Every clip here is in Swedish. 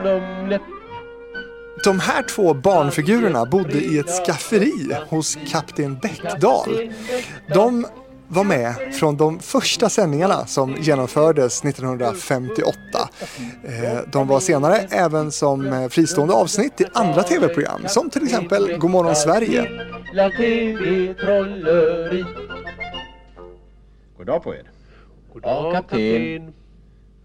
Humle De här två barnfigurerna bodde i ett skafferi hos kapten Bäckdal. De var med från de första sändningarna som genomfördes 1958. Eh, De var senare även som eh, fristående avsnitt i andra tv-program som till exempel Godmorgon Sverige. La TV-trolleri God dag på er. Goddag kapten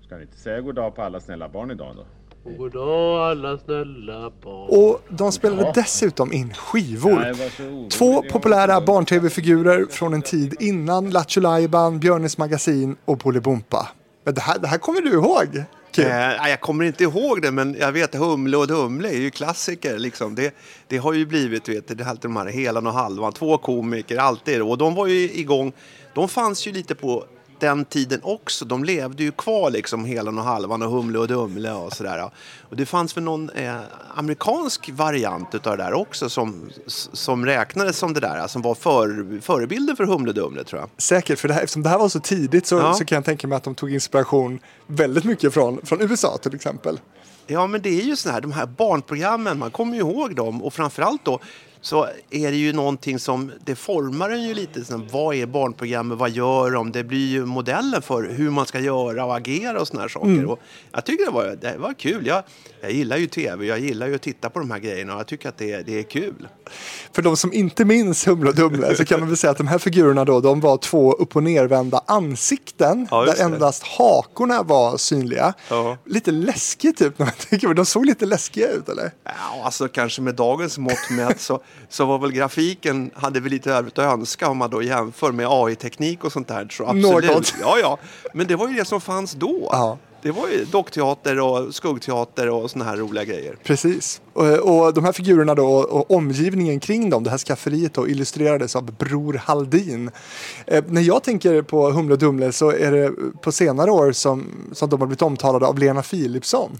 Ska ni inte säga god dag på alla snälla barn idag då? Och goddag alla snälla barn Och de spelade dessutom in skivor. Två populära barn-tv-figurer från en tid innan Lattjo Lajban, Björnes magasin och Bolibompa. Men det här, det här kommer du ihåg? Eh, nej, jag kommer inte ihåg det, men jag vet Humle och Dumle är ju klassiker. Liksom. Det, det har ju blivit, vet du, det är alltid de här Helan och Halvan, två komiker, alltid. Och de var ju igång, de fanns ju lite på den tiden också. De levde ju kvar liksom, Helan och Halvan och Humle och Dumle och sådär. Och det fanns väl någon eh, amerikansk variant utav det där också som, som räknades som det där, som var för, förebilden för Humle och Dumle tror jag. Säkert, för det här, eftersom det här var så tidigt så, Ja. så kan jag tänka mig att de tog inspiration väldigt mycket från, från USA till exempel. Ja, men det är ju så här, de här barnprogrammen, man kommer ju ihåg dem och framförallt då så är det ju någonting som, det formar en ju lite, här, vad är barnprogrammet, vad gör de? Det blir ju modellen för hur man ska göra och agera och såna här saker. Och jag tycker det var, det var kul. Jag, jag gillar ju tv, jag gillar ju att titta på de här grejerna och jag tycker att det, det är kul. För de som inte minns Humle och Dumle så kan man väl säga att de här figurerna då, de var två upp och nervända ansikten Ja, där endast hakorna var synliga. Ja. Lite läskigt typ när man tänker på det. De såg lite läskiga ut eller? Ja, alltså kanske med dagens mått mätt så, så var väl grafiken, hade vi lite övrigt att önska om man då jämför med AI-teknik och sånt där. Så absolut. Något. Ja, ja. Men det var ju det som fanns då. Ja. Det var ju dockteater och skuggteater och såna här roliga grejer. Precis. Och, och de här figurerna då och omgivningen kring dem, det här skafferiet då illustrerades av Bror Haldin. Eh, när jag tänker på Humle och Dumle så är det på senare år som, som de har blivit omtalade av Lena Philipsson.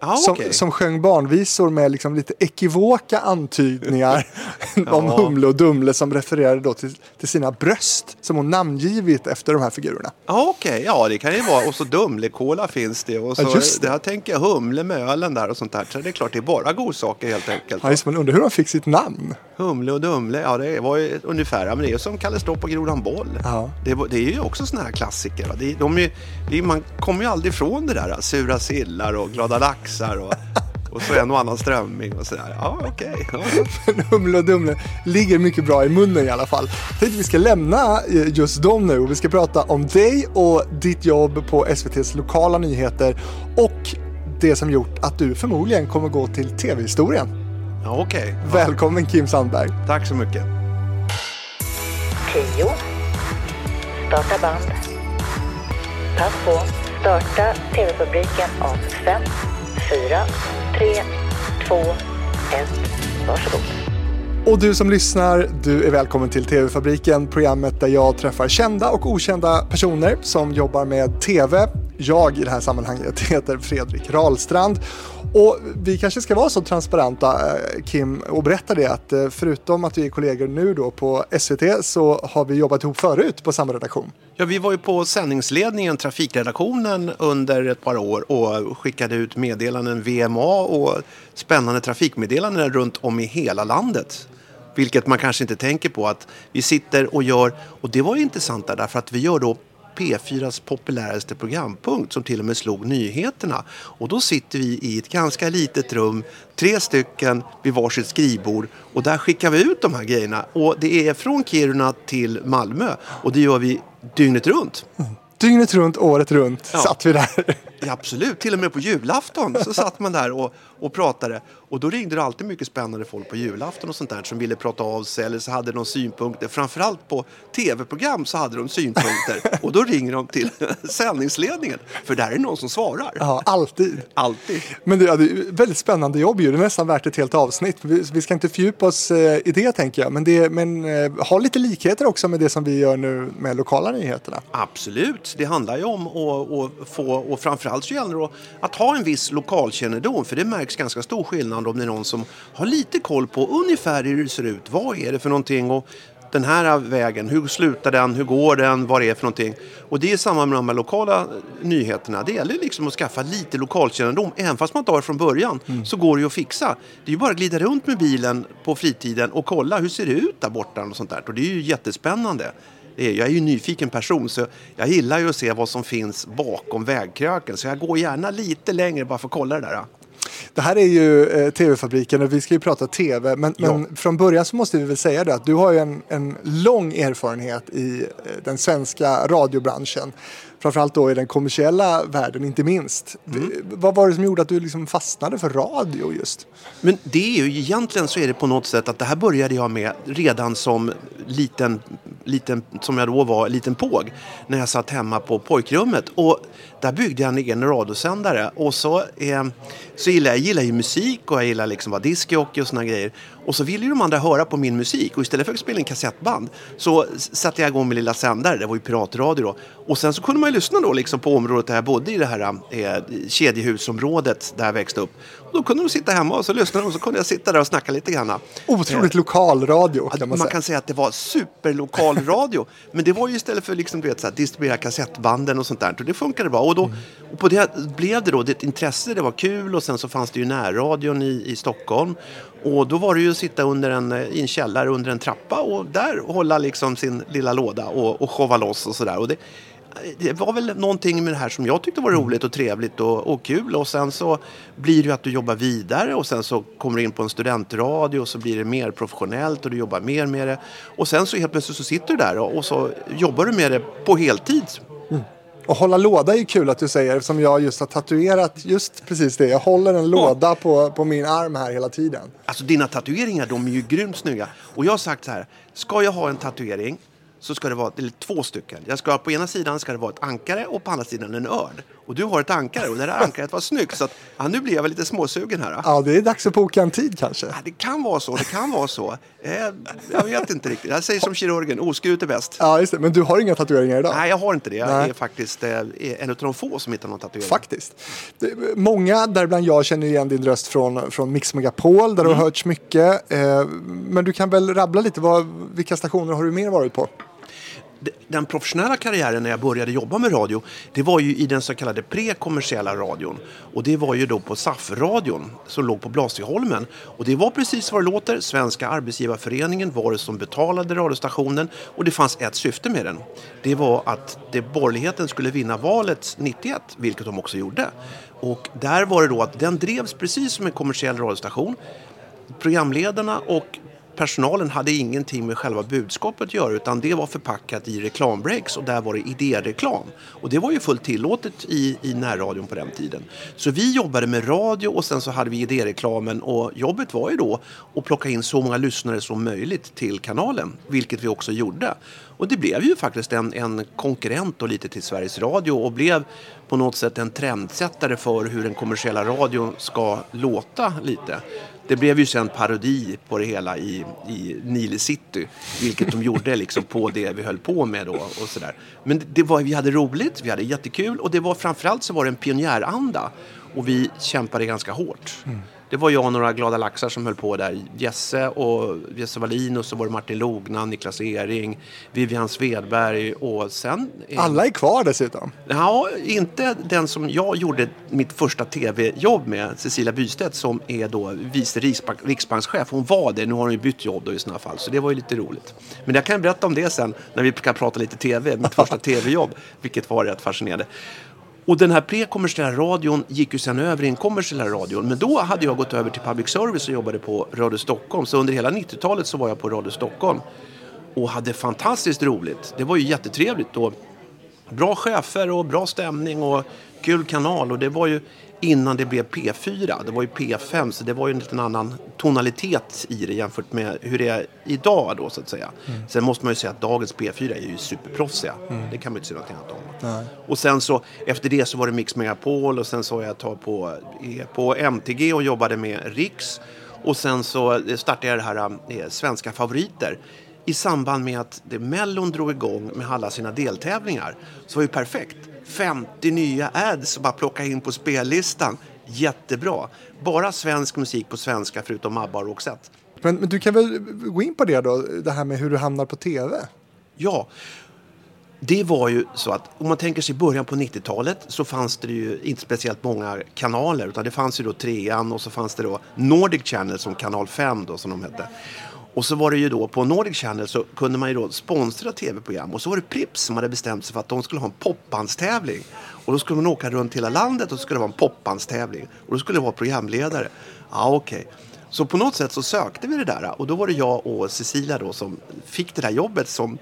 Ja, som, okej. som sjöng barnvisor med liksom lite ekivoka antydningar om Ja. Humle och Dumle som refererade då till, till sina bröst som hon namngivit efter de här figurerna. Ja, okej. Ja, det kan ju vara. Och så Dumlekola finns det. Och så, Ja, just det. Där tänker jag Humle med ölen där och sånt där. Så det är klart, det är bara godsaker helt enkelt. Ja, just, man undrar hur de fick sitt namn. Humle och Dumle, ja det var ju ungefär, ja, men det är som Kalle Stropp och Grodan Boll. Ja. Det, det är ju också såna här klassiker. Det, de är, det man kommer ju aldrig ifrån det där. Sura sillar och glada laxar och, och så en och annan strömming och sådär. Ja, okej. Ja, ja. Men Humle och Dumle ligger mycket bra i munnen i alla fall. Jag tänkte vi ska lämna eh, just dem nu och vi ska prata om dig och ditt jobb på SVTs lokala nyheter och det som gjort att du förmodligen kommer gå till tv-historien. ja okej. Ja, Välkommen Kim Sandberg. tack så mycket. 10. Starta band. Pass på. Starta TV-publiken om 5, 4, 3, 2, 1. Varsågod. Och du som lyssnar, du är välkommen till TV-fabriken, programmet där jag träffar kända och okända personer som jobbar med TV. Jag i det här sammanhanget heter Fredrik Rahlstrand. Och vi kanske ska vara så transparenta, eh, Kim, och berätta det att eh, förutom att vi är kollegor nu då på SVT så har vi jobbat ihop förut på samma redaktion. Ja, vi var ju på sändningsledningen, trafikredaktionen, under ett par år och skickade ut meddelanden VMA och spännande trafikmeddelanden runt om i hela landet. Vilket man kanske inte tänker på att vi sitter och gör, och det var ju intressant där, därför att vi gör då P4s populäraste programpunkt som till och med slog nyheterna. Och då sitter vi i ett ganska litet rum, tre stycken vid varsitt skrivbord och där skickar vi ut de här grejerna. Och det är från Kiruna till Malmö och det gör vi dygnet runt. Dygnet runt, året runt Ja. satt vi där. Ja, absolut, till och med på julafton så satt man där och, och pratade. Och då ringde det alltid mycket spännande folk på julafton och sånt där som ville prata av sig eller så hade de synpunkter. Framförallt på tv-program så hade de synpunkter. Och då ringer de till sändningsledningen. För där är någon som svarar. Ja, alltid. Alltid. Men det, ja, det är väldigt spännande jobb ju. Det är nästan värt ett helt avsnitt. Vi, vi ska inte fördjupa oss eh, i det tänker jag. Men, det, men eh, har lite likheter också med det som vi gör nu med lokala nyheterna. Absolut, det handlar ju om att, att få, och framförallt så gäller det att, att ha en viss lokalkännedom för det märks ganska stor skillnad om det är någon som har lite koll på ungefär hur det ser ut, vad är det för någonting och den här vägen, hur slutar den, hur går den, vad det är för någonting. Och det är samma med de här lokala nyheterna. Det gäller liksom att skaffa lite lokalkännedom. Även fast man inte har det från början så går det ju att fixa. Det är ju bara att glida runt med bilen på fritiden och kolla hur ser det ut där borta och sånt där. Och det är ju jättespännande. Jag är ju en nyfiken person så jag gillar ju att se vad som finns bakom vägkröken. Så jag går gärna lite längre bara för att kolla det där. Det här är ju eh, TV-fabriken och vi ska ju prata TV. Men, Ja. men från början så måste vi väl säga det att du har ju en, en lång erfarenhet i eh, den svenska radiobranschen. Framförallt då i den kommersiella världen, inte minst. Mm. Vad var det som gjorde att du liksom fastnade för radio just? Men det är ju egentligen så är det på något sätt att det här började jag med redan som liten, liten som jag då var, liten påg. När jag satt hemma på pojkrummet. Och där byggde jag en egen radiosändare. Och så, eh, så gillar jag, gillar ju musik och jag gillar liksom att vara discjockey och såna grejer. Och så ville ju de andra höra på min musik. Och istället för att spela in kassettband så satte jag igång min lilla sändare. Det var ju piratradio då. Och sen så kunde man ju lyssna då liksom på området där jag bodde i det här eh, kedjehusområdet där jag växte upp. Då kunde de sitta hemma och så lyssnade de och så kunde jag sitta där och snacka lite grann. Otroligt lokal radio kan man, Man säga. kan säga att det var superlokal radio. men det var ju istället för liksom, du vet, så här, distribuera kassettbanden och sånt där. Och det funkade bra. Och, då, och på det blev det då ett intresse, det var kul och sen så fanns det ju närradion i, i Stockholm. Och då var det ju att sitta under en, eh, i en källare under en trappa och där hålla liksom sin lilla låda och, och showa loss och sådär. Och det, det var väl någonting med det här som jag tyckte var roligt och trevligt och, och kul. Och sen så blir det ju att du jobbar vidare och sen så kommer du in på en studentradio och så blir det mer professionellt och du jobbar mer med det. Och sen så helt plötsligt så sitter du där och, och så jobbar du med det på heltid. Och hålla låda är ju kul att du säger som jag just har tatuerat just precis det. Jag håller en låda på, på min arm här hela tiden. Alltså dina tatueringar, de är ju grymt snygga. Och jag har sagt så här, ska jag ha en tatuering så ska det vara eller två stycken. Jag ska, på ena sidan ska det vara ett ankare och på andra sidan en örn. Och du har ett ankare och det där ankaret var snyggt. Så att, ja, nu blir jag väl lite småsugen här. Ja, det är dags att boka en tid kanske. Ja, det kan vara så, det kan vara så. Eh, jag vet inte riktigt. Jag säger som kirurgen, oskuret är bäst. Ja, just det. Men du har inga tatueringar idag? Nej, jag har inte det. Jag Nej. är faktiskt eh, en av de få som inte har någon tatuering. Faktiskt. Många, däribland jag, känner igen din röst från, från Mix Megapol där du Mm. har hörts mycket. Eh, men du kan väl rabbla lite, vad, vilka stationer har du mer varit på? Den professionella karriären när jag började jobba med radio, det var ju i den så kallade prekommersiella radion. Och det var ju då på SAF-radion som låg på Blasieholmen. Och det var precis vad det låter. Svenska Arbetsgivarföreningen var det som betalade radiostationen och det fanns ett syfte med den. Det var att det borgerligheten skulle vinna valet 91, vilket de också gjorde. Och där var det då att den drevs precis som en kommersiell radiostation. Programledarna och personalen hade ingenting med själva budskapet att göra utan det var förpackat i reklambreaks och där var det idéreklam. Och det var ju fullt tillåtet i, i närradion på den tiden. Så vi jobbade med radio och sen så hade vi idéreklamen och jobbet var ju då att plocka in så många lyssnare som möjligt till kanalen, vilket vi också gjorde. Och det blev ju faktiskt en, en konkurrent och lite till Sveriges Radio och blev på något sätt en trendsättare för hur den kommersiella radion ska låta lite. Det blev ju sen parodi på det hela i, i Nile City, vilket de gjorde liksom på det vi höll på med då och sådär. Men det var, vi hade roligt, vi hade jättekul och det var framförallt så var det en pionjäranda och vi kämpade ganska hårt. Mm. Det var jag och några glada laxar som höll på där. Jesse och Jesse Wallin och så var det Martin Logna, Niklas Ering, Vivian Svedberg och sen... Alla är kvar dessutom. Ja, inte den som jag gjorde mitt första tv-jobb med, Cecilia Bystedt som är då vice riksbank, riksbankschef. Hon var det, nu har hon ju bytt jobb då i sådana fall, så det var ju lite roligt. Men jag kan berätta om det sen när vi kan prata lite tv, mitt första tv-jobb, vilket var rätt fascinerande. Och den här prekommersiella radion gick ju sen över i den kommersiella radion. Men då hade jag gått över till public service och jobbade på Radio Stockholm. Så under hela 90-talet så var jag på Radio Stockholm och hade fantastiskt roligt. Det var ju jättetrevligt. Och bra chefer och bra stämning och kul kanal. Och det var ju innan det blev P4. Det var ju P5 så det var ju en liten annan tonalitet i det jämfört med hur det är idag då så att säga. Sen måste man ju säga att dagens P4 är ju superproffsiga. Det kan man ju inte säga något annat om. Och sen så efter det så var det Mix Megapol och sen så har jag tagit på, eh, på MTG och jobbade med Riks. Och sen så startade jag det här eh, Svenska favoriter i samband med att det Mellon drog igång med alla sina deltävlingar så var det ju perfekt. 50 nya ads att bara plocka in på spellistan. Jättebra. Bara svensk musik på svenska förutom ABBA och Roxette. Men, men du kan väl gå in på det då, det här med hur du hamnar på tv? Ja, det var ju så att om man tänker sig början på 90-talet så fanns det ju inte speciellt många kanaler utan det fanns ju då trean och så fanns det då Nordic Channel som kanal 5 då som de hette. Och så var det ju då på Nordic Channel så kunde man ju då sponsra tv-program och så var det Prips som hade bestämt sig för att de skulle ha en popbandstävling. Och då skulle man åka runt hela landet och så skulle det vara en popbandstävling. Och då skulle det vara programledare. Ja, okej. Så på något sätt så sökte vi det där och då var det jag och Cecilia då som fick det där jobbet som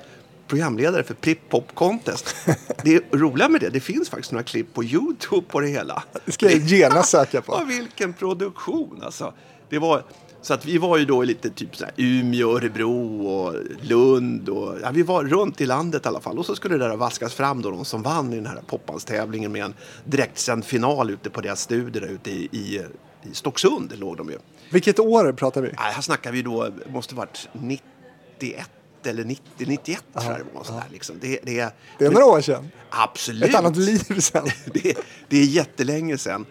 programledare för Prip Pop Contest. Det roliga med det, det finns faktiskt några klipp på Youtube på det hela. Det ska jag genast söka på. Ja, vilken produktion alltså. Det var, så att vi var ju då i lite typ så här Umeå, Örebro och Lund. Och, ja, vi var runt i landet i alla fall. Och så skulle det där vaskas fram då de som vann i den här popbandstävlingen med en direktsänd final ute på deras studier där ute i, i, i Stocksund låg de ju. Vilket år pratar vi? Nej, här snackar vi då, måste varit 91 eller 90, 91 tror jag det var. Sådär, liksom. det, det, Det är några år sedan. Absolut. Ett annat liv sedan. det, det är jättelänge sedan.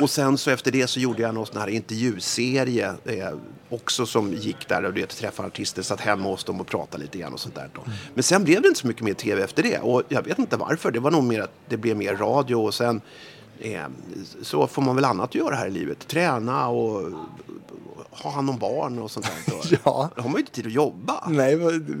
Och sen så efter det så gjorde jag någon sån här intervjuserie eh, också som gick där och det träffade artister, satt hemma hos dem och pratade lite grann och sånt där. Då. Men sen blev det inte så mycket mer tv efter det och jag vet inte varför. Det var nog mer att det blev mer radio och sen eh, så får man väl annat att göra här i livet. Träna och ha hand om barn och sånt där. Då. Ja. Då har man ju inte tid att jobba. Nej,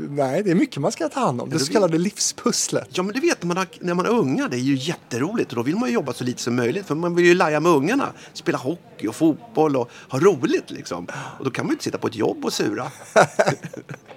nej, det är mycket man ska ta hand om. Det det så kallade livspusslet. Ja, men det vet man när man är unga. Det är ju jätteroligt och då vill man ju jobba så lite som möjligt för man vill ju laja med ungarna. Spela hockey och fotboll och ha roligt liksom. Och då kan man ju inte sitta på ett jobb och sura.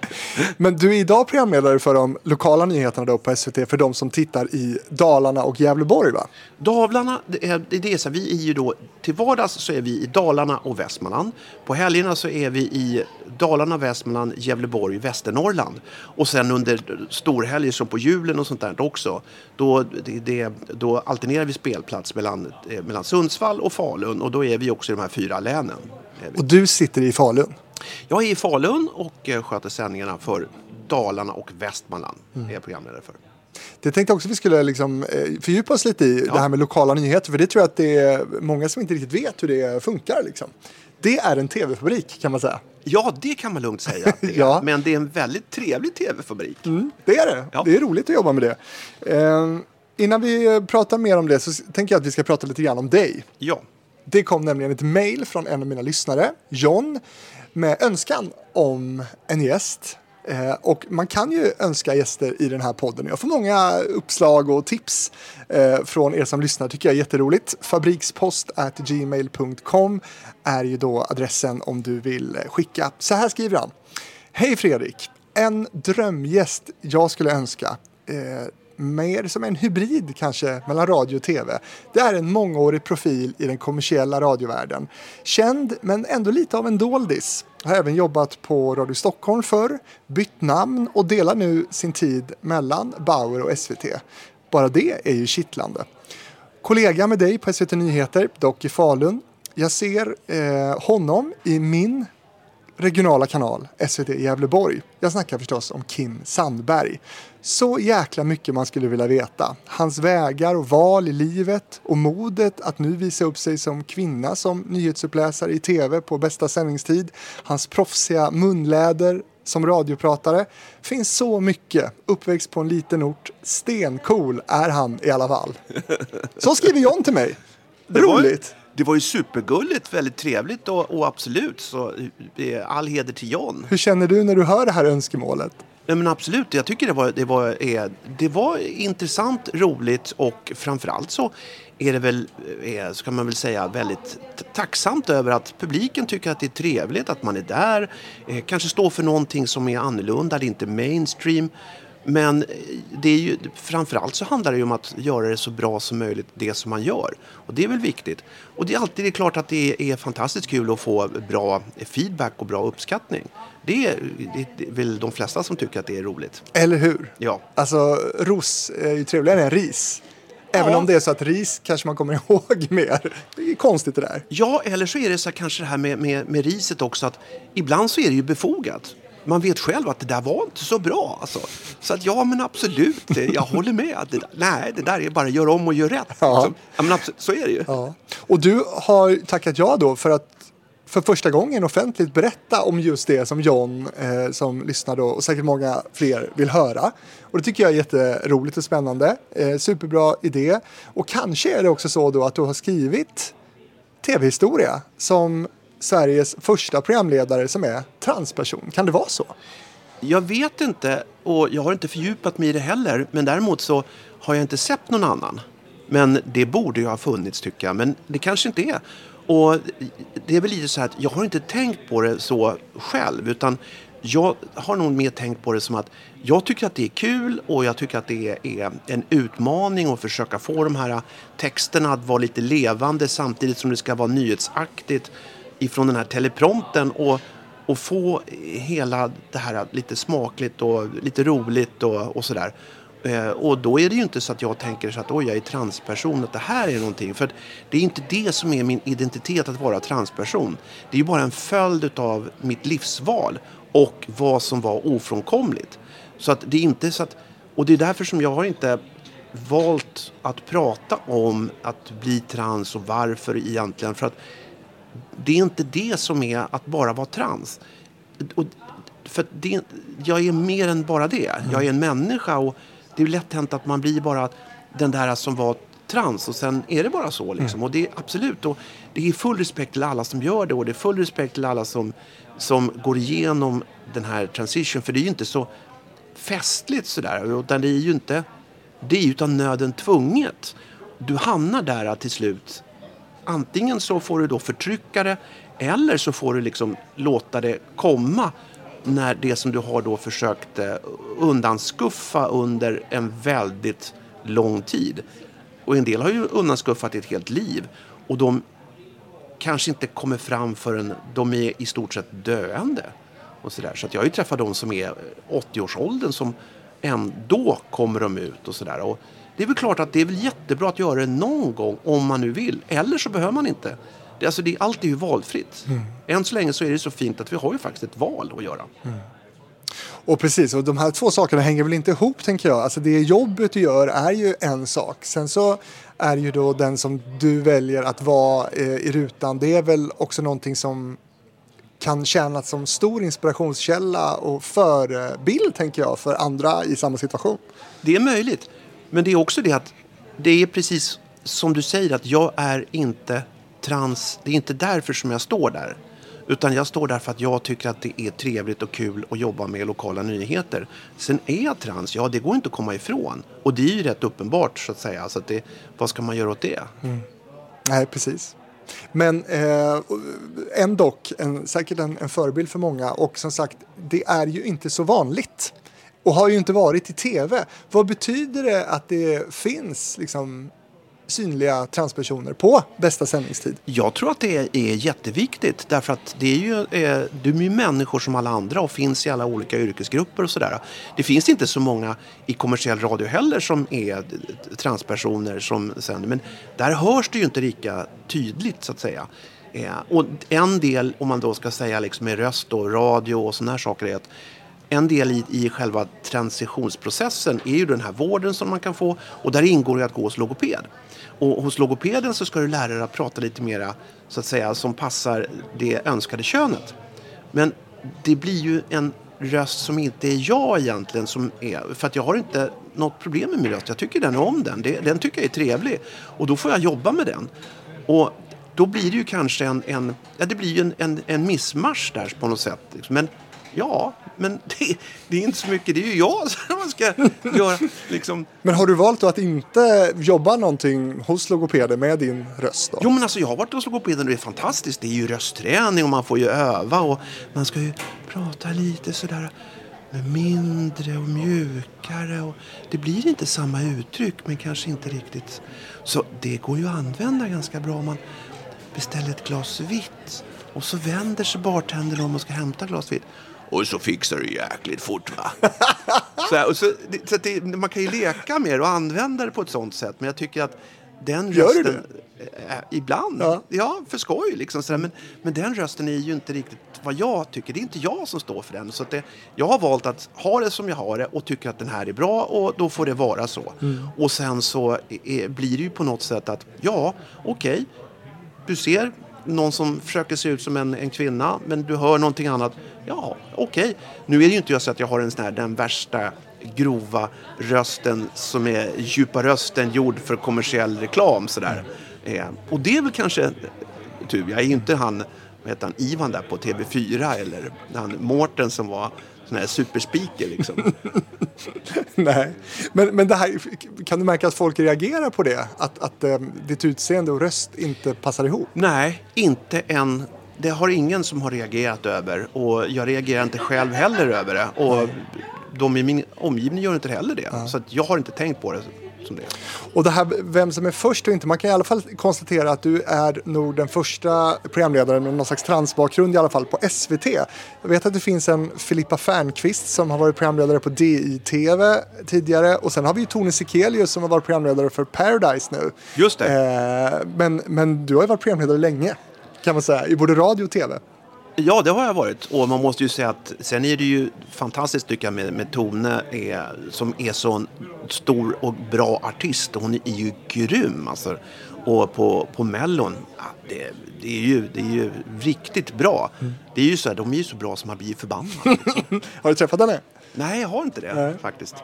Men du är idag programledare för de lokala nyheterna då på SVT för de som tittar i Dalarna och Gävleborg va? Dalarna, det är, det är så, vi är ju då, till vardags så är vi i Dalarna och Västmanland. På helgerna så är vi i Dalarna, Västmanland, Gävleborg, Västernorrland. Och sen under storhelger som på julen och sånt där också, då, det, då alternerar vi spelplats mellan, eh, mellan Sundsvall och Falun och då är vi också i de här fyra länen. Och du sitter i Falun. Jag är i Falun och eh, sköter sändningarna för Dalarna och Västmanland. är jag programledare för. Det tänkte jag också vi skulle liksom, eh, fördjupa oss lite i, det här med lokala nyheter. För det tror jag att det är många som inte riktigt vet hur det funkar. Liksom. Det är en tv-fabrik kan man säga. Ja, det kan man lugnt säga att det är. Ja. Men det är en väldigt trevlig tv-fabrik. Mm, det är det. Ja. Det är roligt att jobba med det. Eh, innan vi pratar mer om det så tänker jag att vi ska prata lite grann om dig. Ja. Det kom nämligen ett mejl från en av mina lyssnare, John, med önskan om en gäst. Eh, och man kan ju önska gäster i den här podden. Jag får många uppslag och tips eh, från er som lyssnar. tycker jag är jätteroligt. Fabrikspost at gmail.com är ju då adressen om du vill skicka. Så här skriver han. Hej Fredrik! En drömgäst jag skulle önska eh, mer som en hybrid kanske mellan radio och tv. Det är en mångårig profil i den kommersiella radiovärlden. Känd men ändå lite av en doldis. Har även jobbat på Radio Stockholm förr, bytt namn och delar nu sin tid mellan Bauer och SVT. Bara det är ju kittlande. Kollega med dig på SVT Nyheter, dock i Falun. Jag ser eh, honom i min regionala kanal, SVT Gävleborg. Jag snackar förstås om Kim Sandberg. Så jäkla mycket man skulle vilja veta. Hans vägar och val i livet och modet att nu visa upp sig som kvinna som nyhetsuppläsare i tv på bästa sändningstid. Hans proffsiga munläder som radiopratare. Finns så mycket. Uppväxt på en liten ort. Stencool är han i alla fall. Så skriver John till mig. Roligt. det var ju supergulligt, väldigt trevligt och, och absolut så eh, all heder till John. Hur känner du när du hör det här önskemålet? Nej, men absolut, jag tycker det var, det, var, det var intressant, roligt och framförallt så är det väl, eh, ska man väl säga, väldigt tacksamt över att publiken tycker att det är trevligt, att man är där, eh, kanske står för någonting som är annorlunda, det är inte mainstream. Men eh, det är ju, framförallt så handlar det ju om att göra det så bra som möjligt, det som man gör. Och det är väl viktigt. Och det är alltid det är klart att det är fantastiskt kul att få bra feedback och bra uppskattning. Det är, det är väl de flesta som tycker att det är roligt. Eller hur? Ja. Alltså, ros är ju trevligare än ris. Även Ja. om det är så att ris kanske man kommer ihåg mer. Det är konstigt det där. Ja, eller så är det så kanske det här med, med, med riset också att ibland så är det ju befogat. Man vet själv att det där var inte så bra. Alltså. Så att ja, men absolut, det- jag håller med. Att det där, nej, det där är bara gör om och gör rätt. Ja. Liksom. Ja, men absolut, så är det ju. Ja. Och du har tackat ja då för att för första gången offentligt berätta om just det som John eh, som lyssnar då och säkert många fler vill höra. Och det tycker jag är jätteroligt och spännande. Eh, superbra idé. Och kanske är det också så då att du har skrivit tv-historia som Sveriges första programledare som är transperson. Kan det vara så? Jag vet inte och jag har inte fördjupat mig i det heller. Men däremot så har jag inte sett någon annan. Men det borde ju ha funnits tycker jag. Men det kanske inte är. Och det är väl lite så här att jag har inte tänkt på det så själv. Utan jag har nog mer tänkt på det som att jag tycker att det är kul och jag tycker att det är en utmaning att försöka få de här texterna att vara lite levande samtidigt som det ska vara nyhetsaktigt ifrån den här teleprompten och, och få hela det här lite smakligt och lite roligt och, och sådär. Eh, och då är det ju inte så att jag tänker så att oj, jag är transperson, att det här är någonting. För det är inte det som är min identitet att vara transperson. Det är ju bara en följd av mitt livsval och vad som var ofrånkomligt. Så att det är inte så att, och det är därför som jag har inte valt att prata om att bli trans och varför egentligen. För att det är inte det som är att bara vara trans. Och för det, jag är mer än bara det. Jag är en människa och det är lätt hänt att man blir bara den där som var trans och sen är det bara så. Liksom. Och det är absolut, och det är full respekt till alla som gör det och det är full respekt till alla som, som går igenom den här transition. För det är ju inte så festligt sådär, utan det är ju inte, det är ju utan nöden tvunget. Du hamnar där till slut. Antingen så får du då förtrycka det eller så får du liksom låta det komma när det som du har då försökt eh, undanskuffa under en väldigt lång tid. Och en del har ju undanskuffat ett helt liv. Och de kanske inte kommer fram förrän de är i stort sett döende. Och så där. så att jag har ju träffat de som är 80-årsåldern som ändå kommer de ut och sådär. Det är väl klart att det är väl jättebra att göra det någon gång om man nu vill. Eller så behöver man inte. Det, alltså det, allt är ju valfritt. Mm. Än så länge så är det så fint att vi har ju faktiskt ett val att göra. Mm. Och precis, och de här två sakerna hänger väl inte ihop tänker jag. Alltså det jobbet du gör är ju en sak. Sen så är ju då den som du väljer att vara eh, i rutan. Det är väl också någonting som kan tjäna som stor inspirationskälla och förebild tänker jag för andra i samma situation. Det är möjligt. Men det är också det att det är precis som du säger att jag är inte trans. Det är inte därför som jag står där. Utan jag står där för att jag tycker att det är trevligt och kul att jobba med lokala nyheter. Sen är jag trans, ja det går inte att komma ifrån. Och det är ju rätt uppenbart så att säga. Så att det, vad ska man göra åt det? Mm. Nej, precis. Men eh, ändå en, säkert en, en förebild för många. Och som sagt, det är ju inte så vanligt. Och har ju inte varit i tv. Vad betyder det att det finns liksom, synliga transpersoner på bästa sändningstid? Jag tror att det är jätteviktigt därför att det är ju, eh, du är ju människor som alla andra och finns i alla olika yrkesgrupper och sådär. Det finns inte så många i kommersiell radio heller som är transpersoner som sänder men där hörs det ju inte lika tydligt så att säga. Eh, och en del, om man då ska säga liksom med röst och radio och sådana här saker är att en del i, i själva transitionsprocessen är ju den här vården som man kan få och där ingår ju att gå hos logoped. Och hos logopeden så ska du lära dig att prata lite mera så att säga som passar det önskade könet. Men det blir ju en röst som inte är jag egentligen som är, för att jag har inte något problem med min röst. Jag tycker den om den. Det, den tycker jag är trevlig och då får jag jobba med den. Och då blir det ju kanske en, en ja det blir en, en, en missmarsch där på något sätt. Liksom. Men Ja, men det, det, är inte så mycket. Det är ju jag som man ska göra. Liksom. Men har du valt att inte jobba någonting hos logopeder med din röst? Då? Jo, men alltså jag har varit hos logopeden och det är fantastiskt. Det är ju röstträning och man får ju öva och man ska ju prata lite sådär mindre och mjukare. Och det blir inte samma uttryck, men kanske inte riktigt. Så det går ju att använda ganska bra om man beställer ett glas vitt och så vänder sig bartendern om och ska hämta glas vitt. Och så fixar du jäkligt fort va. så, här, och så, så det, man kan ju leka med det och använda det på ett sånt sätt. Men jag tycker att den Gör rösten... du det? Äh, ibland. Ja. ja, för skoj liksom. Så där, men, men den rösten är ju inte riktigt vad jag tycker. Det är inte jag som står för den. Så det, jag har valt att ha det som jag har det och tycker att den här är bra och då får det vara så. Mm. Och sen så är, blir det ju på något sätt att ja, okej, okay, du ser någon som försöker se ut som en, en kvinna men du hör någonting annat. Ja, okej. Nu är det ju inte jag så att jag har en sån här, den värsta grova rösten som är djupa rösten gjord för kommersiell reklam sådär. Eh, och det är väl kanske tur. Jag är ju inte han, vad heter han, Ivan där på TV4 eller han Mårten som var sån här superspeaker liksom. Nej. Men, men det här, kan du märka att folk reagerar på det? Att, att eh, ditt utseende och röst inte passar ihop? Nej, inte än. Det har ingen som har reagerat över och jag reagerar inte själv heller över det. Och de i min omgivning gör inte heller det. Så att jag har inte tänkt på det som det. Och det här vem som är först och inte, man kan i alla fall konstatera att du är nog den första programledaren med någon slags transbakgrund i alla fall på SVT. Jag vet att det finns en Filippa Fernqvist som har varit programledare på DI-TV tidigare och sen har vi ju Tone Sekelius som har varit programledare för Paradise nu. Just det. Eh, men, men du har ju varit programledare länge kan man säga, i både radio och TV. Ja, det har jag varit. Och man måste ju säga att sen är det ju fantastiskt tycker jag med, med Tone är, som är så en stor och bra artist. Hon är ju grym alltså. Och på, på Mellon, ja, det, det, är ju, det är ju riktigt bra. Det är ju så här, de är ju så bra som man blir förbannad. Liksom. Har du träffat henne? Nej, jag har inte det Nej. faktiskt.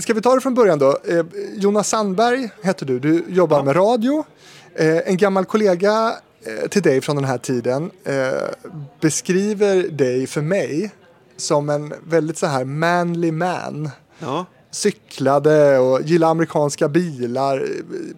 Ska vi ta det från början då? Eh, Jonas Sandberg heter du. Du jobbar med radio. Eh, en gammal kollega till dig från den här tiden eh, beskriver dig för mig som en väldigt så här manly man. Ja. Cyklade och gillade amerikanska bilar. eh,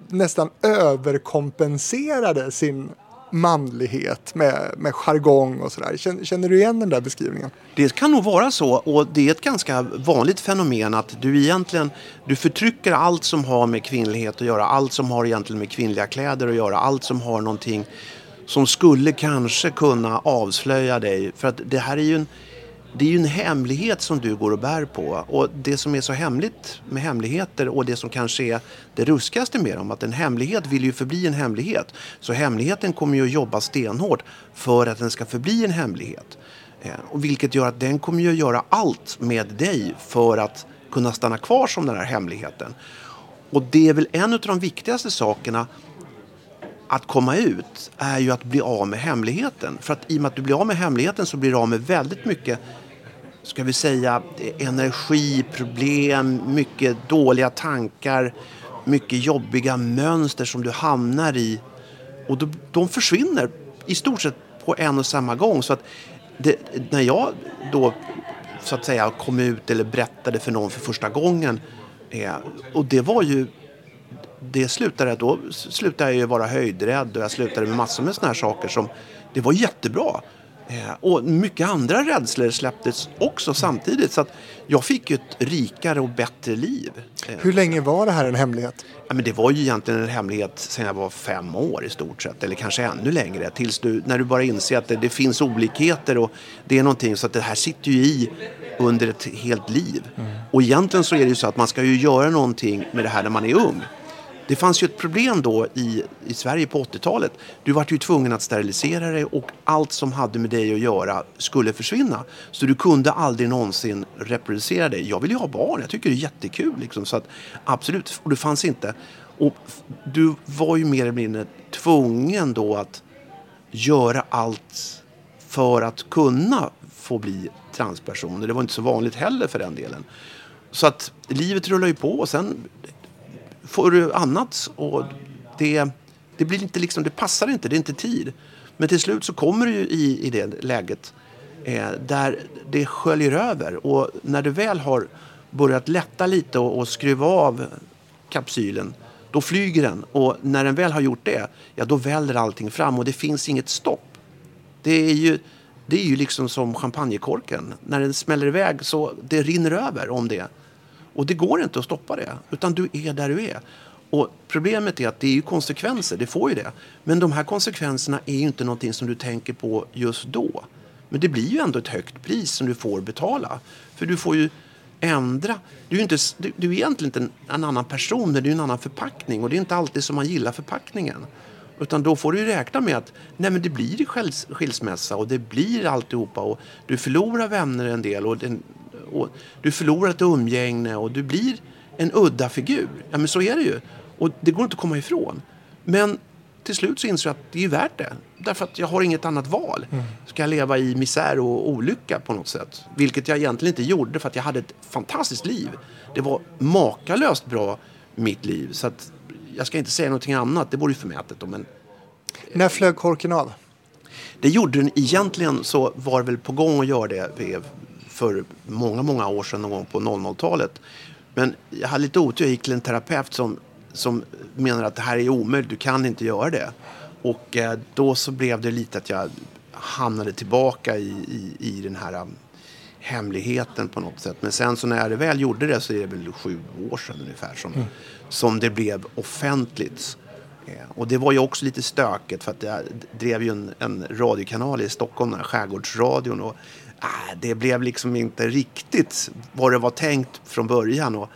Nästan överkompenserade sin manlighet med, med jargong och sådär. Känner, känner du igen den där beskrivningen? Det kan nog vara så och det är ett ganska vanligt fenomen att du egentligen du förtrycker allt som har med kvinnlighet att göra, allt som har egentligen med kvinnliga kläder att göra, allt som har någonting som skulle kanske kunna avslöja dig. För att det här är ju en, det är ju en hemlighet som du går och bär på. Och det som är så hemligt med hemligheter och det som kanske är det ruskigaste med dem, att en hemlighet vill ju förbli en hemlighet. Så hemligheten kommer ju att jobba stenhårt för att den ska förbli en hemlighet. Eh, och vilket gör att den kommer ju att göra allt med dig för att kunna stanna kvar som den här hemligheten. Och det är väl en av de viktigaste sakerna att komma ut är ju att bli av med hemligheten. För att i och med att du blir av med hemligheten så blir du av med väldigt mycket ska vi säga energiproblem, mycket dåliga tankar, mycket jobbiga mönster som du hamnar i. Och de, de försvinner i stort sett på en och samma gång. Så att det, när jag då så att säga kom ut eller berättade för någon för första gången eh, och det var ju det slutade, då slutade jag ju vara höjdrädd och jag slutade med massor med såna här saker som, det var jättebra. Eh, och mycket andra rädslor släpptes också samtidigt så att jag fick ett rikare och bättre liv. Eh, Hur länge var det här en hemlighet? Ja, men det var ju egentligen en hemlighet sen jag var fem år i stort sett, eller kanske ännu längre. Tills du, när du bara inser att det, det finns olikheter och det är någonting så att det här sitter ju i under ett helt liv. Och egentligen så är det ju så att man ska ju göra någonting med det här när man är ung. Det fanns ju ett problem då i, i Sverige på 80-talet. Du var ju tvungen att sterilisera dig och allt som hade med dig att göra skulle försvinna. Så du kunde aldrig någonsin reproducera dig. Jag vill ju ha barn, jag tycker det är jättekul. Liksom. Så att, absolut, och det fanns inte. Och du var ju mer eller mindre tvungen då att göra allt för att kunna få bli transperson. Det var inte så vanligt heller för den delen. Så att livet rullar ju på och sen får du annat och det, det blir inte liksom, det passar inte, det är inte tid. Men till slut så kommer du ju i, i det läget eh, där det sköljer över och när du väl har börjat lätta lite och, och skruva av kapsylen då flyger den och när den väl har gjort det, ja då väller allting fram och det finns inget stopp. Det är ju, det är ju liksom som champagnekorken. När den smäller iväg så det rinner över om det. Och det går inte att stoppa det, utan du är där du är. Och problemet är att det är ju konsekvenser, det får ju det. Men de här konsekvenserna är ju inte någonting som du tänker på just då. Men det blir ju ändå ett högt pris som du får betala. För du får ju ändra. Du är, ju inte, du, du är egentligen inte en, en annan person, men du är en annan förpackning. Och det är inte alltid som man gillar förpackningen. Utan då får du ju räkna med att nej men det blir skils, skilsmässa och det blir alltihopa. Och du förlorar vänner en del och, den, och du förlorar ett umgänge och du blir en udda figur. Ja men så är det ju. Och det går inte att komma ifrån. Men till slut så insåg jag att det är värt det. Därför att jag har inget annat val. Ska jag leva i misär och olycka på något sätt? Vilket jag egentligen inte gjorde för att jag hade ett fantastiskt liv. Det var makalöst bra mitt liv. Så att jag ska inte säga någonting annat, det vore ju förmätet. då, Men När flög korken av? det gjorde den egentligen så var väl på gång att göra det för många, många år sedan någon gång på 00-talet. Men jag hade lite otur, jag gick till en terapeut som, som menar att det här är omöjligt, du kan inte göra det. Och eh, då så blev det lite att jag hamnade tillbaka i, i, i den här um, hemligheten på något sätt. Men sen så när jag väl gjorde det så är det väl sju år sedan ungefär som, som det blev offentligt. Eh, Och det var ju också lite stökigt för att jag drev ju en, en radiokanal i Stockholm, den här Skärgårdsradion. Och, äh, det blev liksom inte riktigt vad det var tänkt från början. Och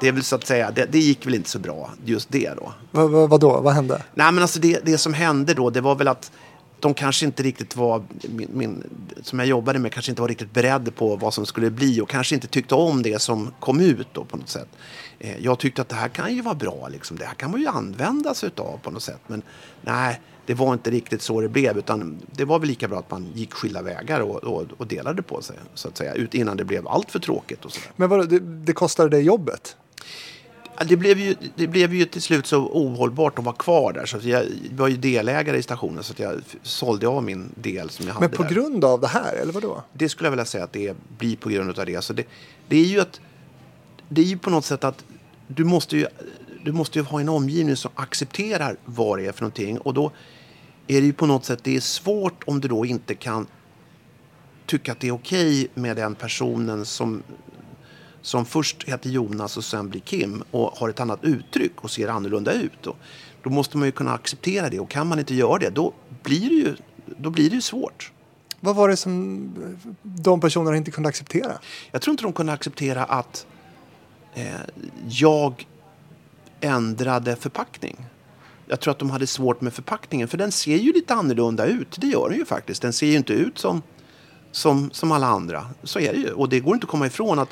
det är väl så att säga, det, det gick väl inte så bra just det då. Vad, vad, vadå? Vad hände? Nej men alltså det, det som hände då, det var väl att de kanske inte riktigt var, min, min, som jag jobbade med, kanske inte var riktigt beredda på vad som skulle bli och kanske inte tyckte om det som kom ut då på något sätt. Eh, jag tyckte att det här kan ju vara bra, liksom. det här kan man ju använda sig utav på något sätt. Men nej, det var inte riktigt så det blev utan det var väl lika bra att man gick skilda vägar och, och, och delade på sig så att säga, ut innan det blev allt för tråkigt och sådär. Men vadå, det, det kostade dig jobbet? Det blev, ju, det blev ju till slut så ohållbart att vara kvar där. Så jag var ju delägare i stationen så att jag sålde av min del som jag hade Men på där. grund av det här, eller vadå? Det skulle jag vilja säga att det blir på grund av det. Så det, det är ju att det är ju på något sätt att du måste ju, du måste ju ha en omgivning som accepterar vad det är för någonting. Och då är det ju på något sätt det är svårt om du då inte kan tycka att det är okej med den personen som, som först heter Jonas och sen blir Kim och har ett annat uttryck och ser annorlunda ut. Och då måste man ju kunna acceptera det och kan man inte göra det då blir det ju, då blir det ju svårt. Vad var det som de personerna inte kunde acceptera? Jag tror inte de kunde acceptera att eh, jag ändrade förpackning. Jag tror att de hade svårt med förpackningen för den ser ju lite annorlunda ut. Det gör den ju faktiskt. Den ser ju inte ut som, som, som alla andra. Så är det ju. Och det går inte att komma ifrån att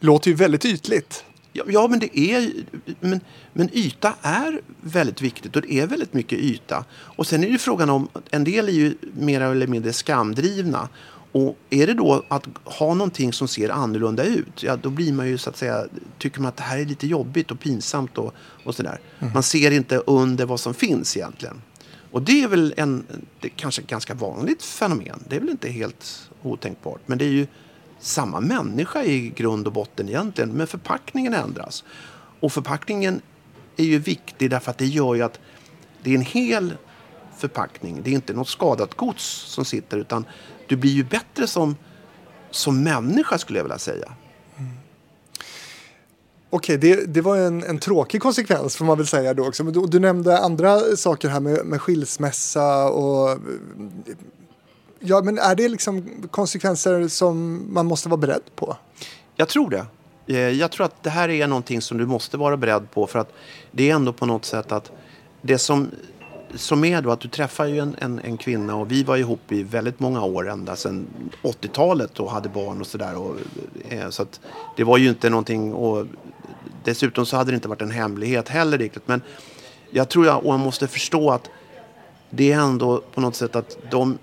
Låter ju väldigt ytligt. Ja, ja men det är men, men yta är väldigt viktigt och det är väldigt mycket yta. Och sen är det frågan om, en del är ju mer eller mindre skamdrivna. Och är det då att ha någonting som ser annorlunda ut, ja då blir man ju så att säga, tycker man att det här är lite jobbigt och pinsamt och, och sådär. Man ser inte under vad som finns egentligen. Och det är väl en, det kanske ett ganska vanligt fenomen. Det är väl inte helt otänkbart. Men det är ju samma människa i grund och botten egentligen. Men förpackningen ändras. Och förpackningen är ju viktig därför att det gör ju att det är en hel förpackning. Det är inte något skadat gods som sitter utan du blir ju bättre som, som människa skulle jag vilja säga. Okej, det, det var en, en tråkig konsekvens får man väl säga då också. Men du, du nämnde andra saker här med, med skilsmässa och... Ja, men är det liksom konsekvenser som man måste vara beredd på? Jag tror det. Eh, Jag tror att det här är någonting som du måste vara beredd på för att det är ändå på något sätt att det som, som är då att du träffar ju en, en, en kvinna och vi var ihop i väldigt många år ända sedan 80-talet och hade barn och sådär. eh, Så att det var ju inte någonting och dessutom så hade det inte varit en hemlighet heller riktigt. Men jag tror jag, och man måste förstå att det är ändå på något sätt att de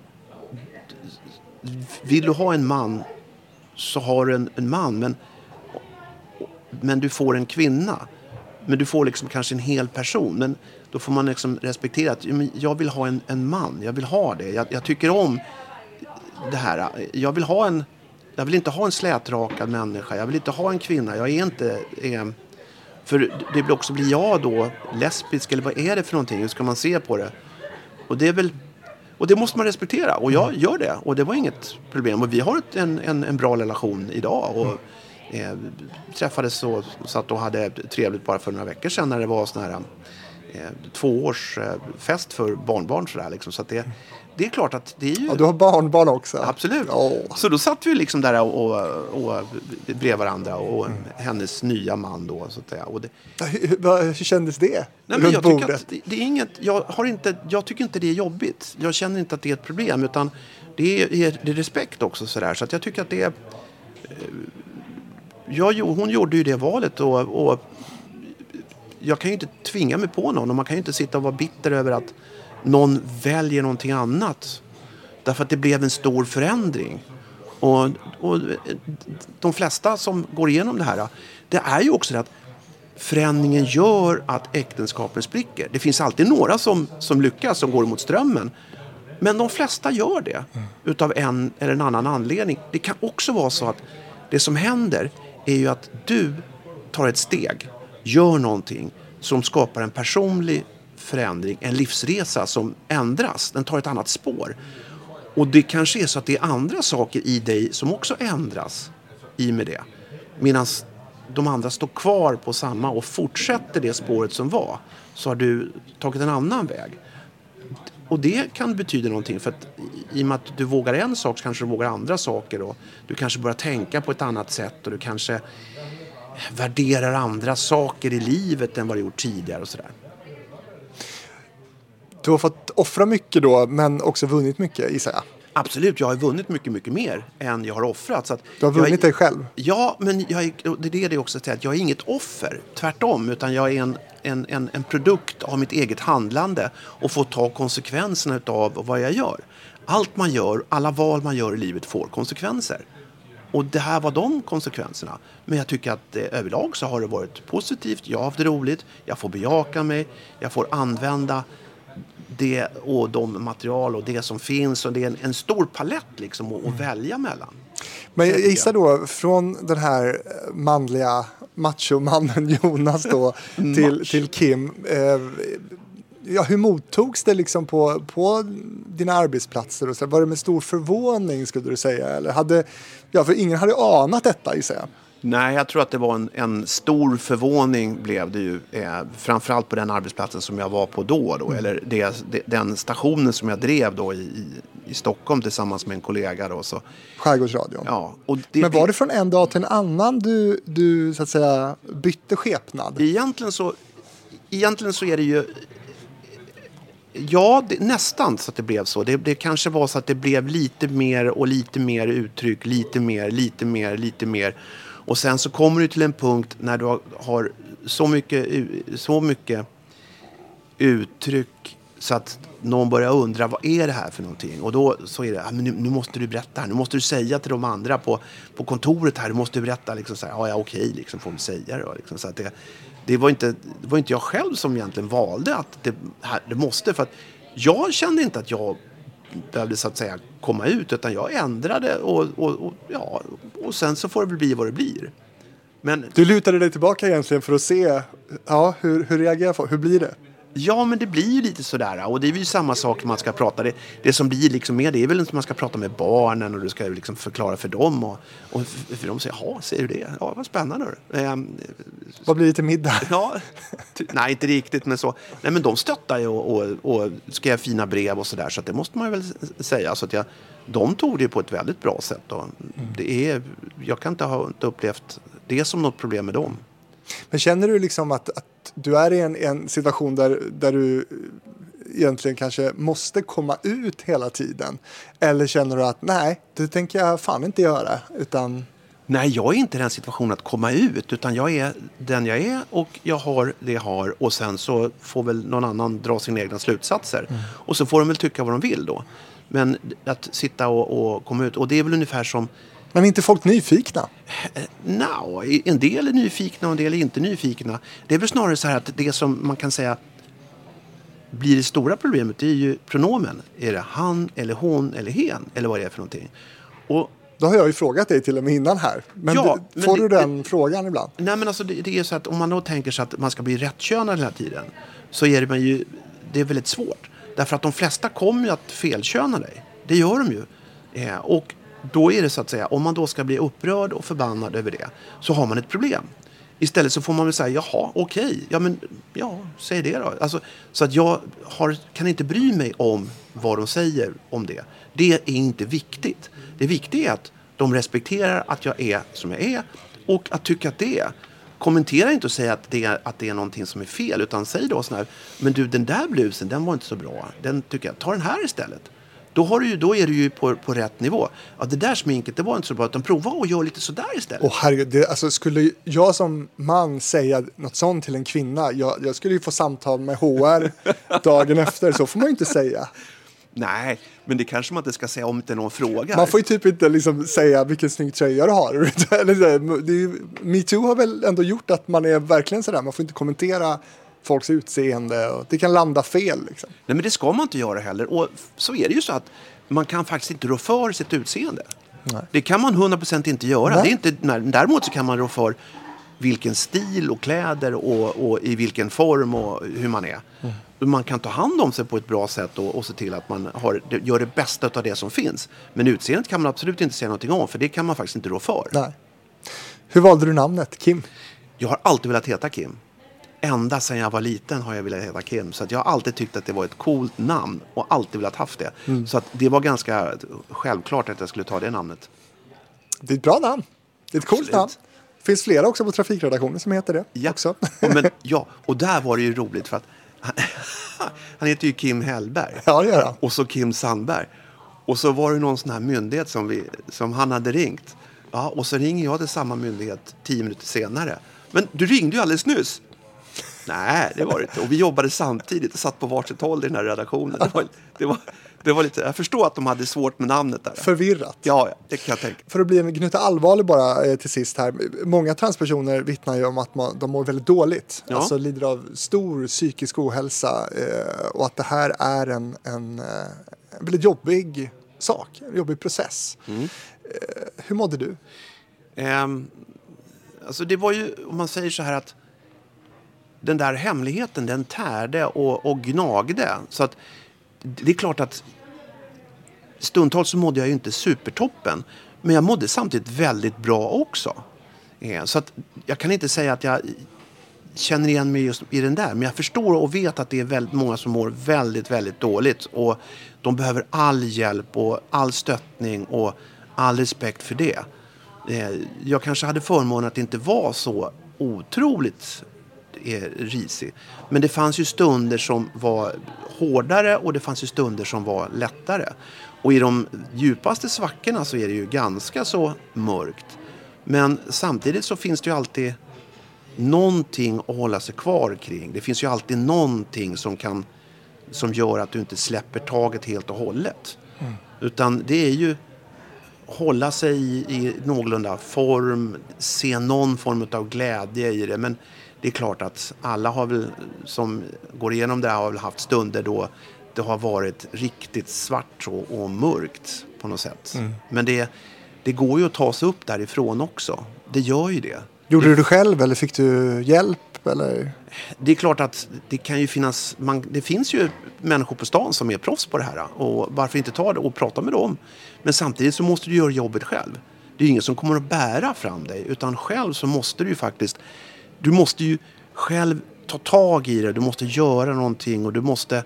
vill du ha en man så har du en, en man. Men, men du får en kvinna. Men du får liksom kanske en hel person. Men då får man liksom respektera att jag vill ha en, en man. Jag vill ha det. Jag, jag tycker om det här. Jag vill ha en... Jag vill inte ha en slätrakad människa. Jag vill inte ha en kvinna. Jag är inte... Eh, för det blir också, blir jag då lesbisk eller vad är det för någonting? Hur ska man se på det? Och det är väl... Och det måste man respektera och jag gör det och det var inget problem. Och vi har ett, en, en, en bra relation idag och eh, träffades och satt och hade trevligt bara för några veckor sedan när det var sån här eh, tvåårs eh, för barnbarn sådär liksom. Så det, det är klart att det är ju... Ja, du har barnbarn också. Absolut. Ja. Så då satt vi liksom där och, och, och bredvid varandra och hennes nya man då så att säga. Och det, Hur, hur kändes det? Nej, men jag, tycker det, det är inget, jag, har inte, jag tycker inte det är jobbigt. Jag känner inte att det är ett problem. Utan det är, det är respekt också. Så, där. så att jag tycker att det är... eh, Jag, hon gjorde ju det valet. Och, och jag kan ju inte tvinga mig på någon. Och man kan ju inte sitta och vara bitter över att, någon väljer någonting annat. Därför att det blev en stor förändring. Och, och de flesta som går igenom det här, det är ju också det att förändringen gör att äktenskapen spricker. Det finns alltid några som, som lyckas, som går mot strömmen. Men de flesta gör det utav en eller en annan anledning. Det kan också vara så att det som händer är ju att du tar ett steg, gör någonting som skapar en personlig förändring, en livsresa som ändras. Den tar ett annat spår. Och det kanske är så att det är andra saker i dig som också ändras i och med det. Medan de andra står kvar på samma och fortsätter det spåret som var så har du tagit en annan väg. Och det kan betyda någonting för att i och med att du vågar en sak så kanske du vågar andra saker och du kanske börjar tänka på ett annat sätt och du kanske värderar andra saker i livet än vad du gjort tidigare och sådär. Du har fått offra mycket då, men också vunnit mycket gissar jag. Absolut, jag har vunnit mycket, mycket mer än jag har offrat. Så att Du har vunnit jag, dig själv. Ja, men jag det är det också att jag är inget offer. Tvärtom, utan jag är en, en, en, en produkt av mitt eget handlande och får ta konsekvenserna av vad jag gör. Allt man gör, alla val man gör i livet får konsekvenser. Och det här var de konsekvenserna. Men jag tycker att eh, överlag så har det varit positivt. Jag har haft det roligt. Jag får bejaka mig. Jag får använda det och de material och det som finns. Och det är en, en stor palett liksom att, att välja mellan. Men jag gissar då från den här eh, manliga machomannen Jonas då till, till Kim. Eh, ja, hur mottogs det liksom på, på dina arbetsplatser? Och så? Var det med stor förvåning skulle du säga? Eller hade, ja, för ingen hade anat detta gissar jag. Nej, jag tror att det var en, en stor förvåning blev det ju. Eh, framförallt på den arbetsplatsen som jag var på då. då Eller det, det, den stationen som jag drev då i, i, i Stockholm tillsammans med en kollega. Då, så, Skärgårdsradion. ja, och det, Men var det från en dag till en annan du, du så att säga bytte skepnad? Egentligen så, egentligen så är det ju... Ja, det, nästan så att det blev så. Det, det kanske var så att det blev lite mer och lite mer uttryck, lite mer, lite mer, lite mer. Och sen så kommer du till en punkt när du har, har så, mycket, så mycket uttryck så att någon börjar undra vad är det här för någonting? Och då så är det, ah, men nu, nu måste du berätta här. Nu måste du säga till de andra på, på kontoret här, du måste berätta liksom så här, ja, ja okej, liksom får vi säga det då. Liksom, så att det, det, var inte, det var inte jag själv som egentligen valde att det, här, det måste, för att jag kände inte att jag behövde så att säga komma ut, utan jag ändrade och, och, och, ja, och sen så får det väl bli vad det blir. Men Du lutade dig tillbaka egentligen för att se ja, hur, hur reagerar folk? Hur blir det? Ja, men det blir ju lite sådär. Och det är ju samma sak man ska prata. Det, det som blir liksom mer, det är väl att man ska prata med barnen och du ska liksom förklara för dem. Och, och för de säger, jaha, ser du det? Ja, vad spännande. hörru." Ehm, Vad blir det till middag? ja, nej, inte riktigt, men så. Nej, men de stöttar ju och, och, och skrev fina brev och sådär. Så det måste man väl säga. Så att jag, de tog det på ett väldigt bra sätt. Och det är, jag kan inte ha inte upplevt det som något problem med dem. Men känner du liksom att, att du är i en, en situation där, där du egentligen kanske måste komma ut hela tiden? Eller känner du att nej, det tänker jag fan inte göra, utan Nej, jag är inte i den situationen att komma ut, utan jag är den jag är och jag har det jag har och sen så får väl någon annan dra sina egna slutsatser. Och så får de väl tycka vad de vill då. Men att sitta och, och komma ut, och det är väl ungefär som men är inte folk nyfikna? No, en del är nyfikna och en del är inte nyfikna. Det är väl snarare så här att det som man kan säga blir det stora problemet det är ju pronomen. Är det han eller hon eller hen eller vad det är för någonting? Och Då har jag ju frågat dig till och med innan här. Men Ja, men får det- du den frågan ibland? Nej men alltså det, det är så att om man då tänker sig att man ska bli rättkönad hela tiden så är det, man ju, det är väldigt svårt. Därför att de flesta kommer ju att felköna dig. Det gör de ju. Eh, och då är det så att säga, om man då ska bli upprörd och förbannad över det så har man ett problem. Istället så får man väl säga, jaha, okej, okay. ja men, ja, säg det då. Alltså, så att jag har, kan inte bry mig om vad de säger om det. Det är inte viktigt. Det viktiga är att de respekterar att jag är som jag är och att tycka att det är. Kommentera inte och säg att det, är, att det är någonting som är fel, utan säg då sån här, men du den där blusen, den var inte så bra. Den tycker jag, ta den här istället. Då, har du ju, då är du ju på, på rätt nivå. Ja, det där sminket det var inte så bra, utan prova och gör lite sådär istället. Och herregud, det, alltså, skulle jag som man säga något sånt till en kvinna, jag, jag skulle ju få samtal med HR dagen efter, så får man ju inte säga. Nej, men det kanske man inte ska säga om inte någon frågar. Man får ju typ inte liksom säga vilken snygg tröja du har. Metoo har väl ändå gjort att man är verkligen sådär, man får inte kommentera folks utseende och det kan landa fel. Liksom. Nej, men det ska man inte göra heller. Och så är det ju så att man kan faktiskt inte rå för sitt utseende. Det kan man 100% inte göra. Nej. Det är inte, nej, däremot så kan man rå för vilken stil och kläder och, och i vilken form och hur man är. Man kan ta hand om sig på ett bra sätt och, och se till att man har, gör det bästa av det som finns. Men utseendet kan man absolut inte säga någonting om för det kan man faktiskt inte rå för. Nej. Hur valde du namnet, Kim? Jag har alltid velat heta Kim. Ända sedan jag var liten har jag velat heta Kim. Så att jag har alltid tyckt att det var ett coolt namn och alltid velat haft det. Mm. Så att det var ganska självklart att jag skulle ta det namnet. Det är ett bra namn. Det är ett coolt namn. Det finns flera också på trafikredaktionen som heter det. Ja. Också. Och Men, ja, och där var det ju roligt för att han, han heter ju Kim Hellberg. Ja, det gör han. Och så Kim Sandberg. Och så var det någon sån här myndighet som, vi, som han hade ringt. Ja, och så ringer jag till samma myndighet tio minuter senare. Men du ringde ju alldeles nyss. Nej, det var det inte. Och vi jobbade samtidigt och satt på varsitt håll i den här redaktionen. Det var, det var, det var lite, jag förstår att de hade svårt med namnet där. Förvirrat. Ja, ja, det kan jag tänka. För att bli en gnutta allvarlig bara eh, till sist här. Många transpersoner vittnar ju om att man, de mår väldigt dåligt. Ja. Alltså lider av stor psykisk ohälsa eh, och att det här är en, en, eh, en väldigt jobbig sak, en jobbig process. Mm. Hur mådde du? Ehm, alltså det var ju, om man säger så här att den där hemligheten den tärde och, och gnagde. Så att det är klart att stundtals så mådde jag ju inte supertoppen. Men jag mådde samtidigt väldigt bra också. Eh, så att jag kan inte säga att jag känner igen mig just i den där. Men jag förstår och vet att det är väldigt många som mår väldigt, väldigt dåligt. Och de behöver all hjälp och all stöttning och all respekt för det. Eh, jag kanske hade förmånen att inte vara så otroligt eh, risig. Men det fanns ju stunder som var hårdare och det fanns ju stunder som var lättare. Och i de djupaste svackorna så är det ju ganska så mörkt. Men samtidigt så finns det ju alltid någonting att hålla sig kvar kring. Det finns ju alltid någonting som kan som gör att du inte släpper taget helt och hållet. Utan det är ju hålla sig i, i någorlunda form, se någon form av glädje i det. Men det är klart att alla har väl, som går igenom det här har väl haft stunder då det har varit riktigt svart och, och mörkt på något sätt. Men det, det går ju att ta sig upp därifrån också. Det gör ju det. Gjorde du det själv eller fick du hjälp? Eller? Det är klart att det kan ju finnas, man, det finns ju människor på stan som är proffs på det här. Och varför inte ta det och prata med dem? Men samtidigt så måste du göra jobbet själv. Det är ju ingen som kommer att bära fram dig. Utan själv så måste du ju faktiskt, du måste ju själv ta tag i det. Du måste göra någonting och du måste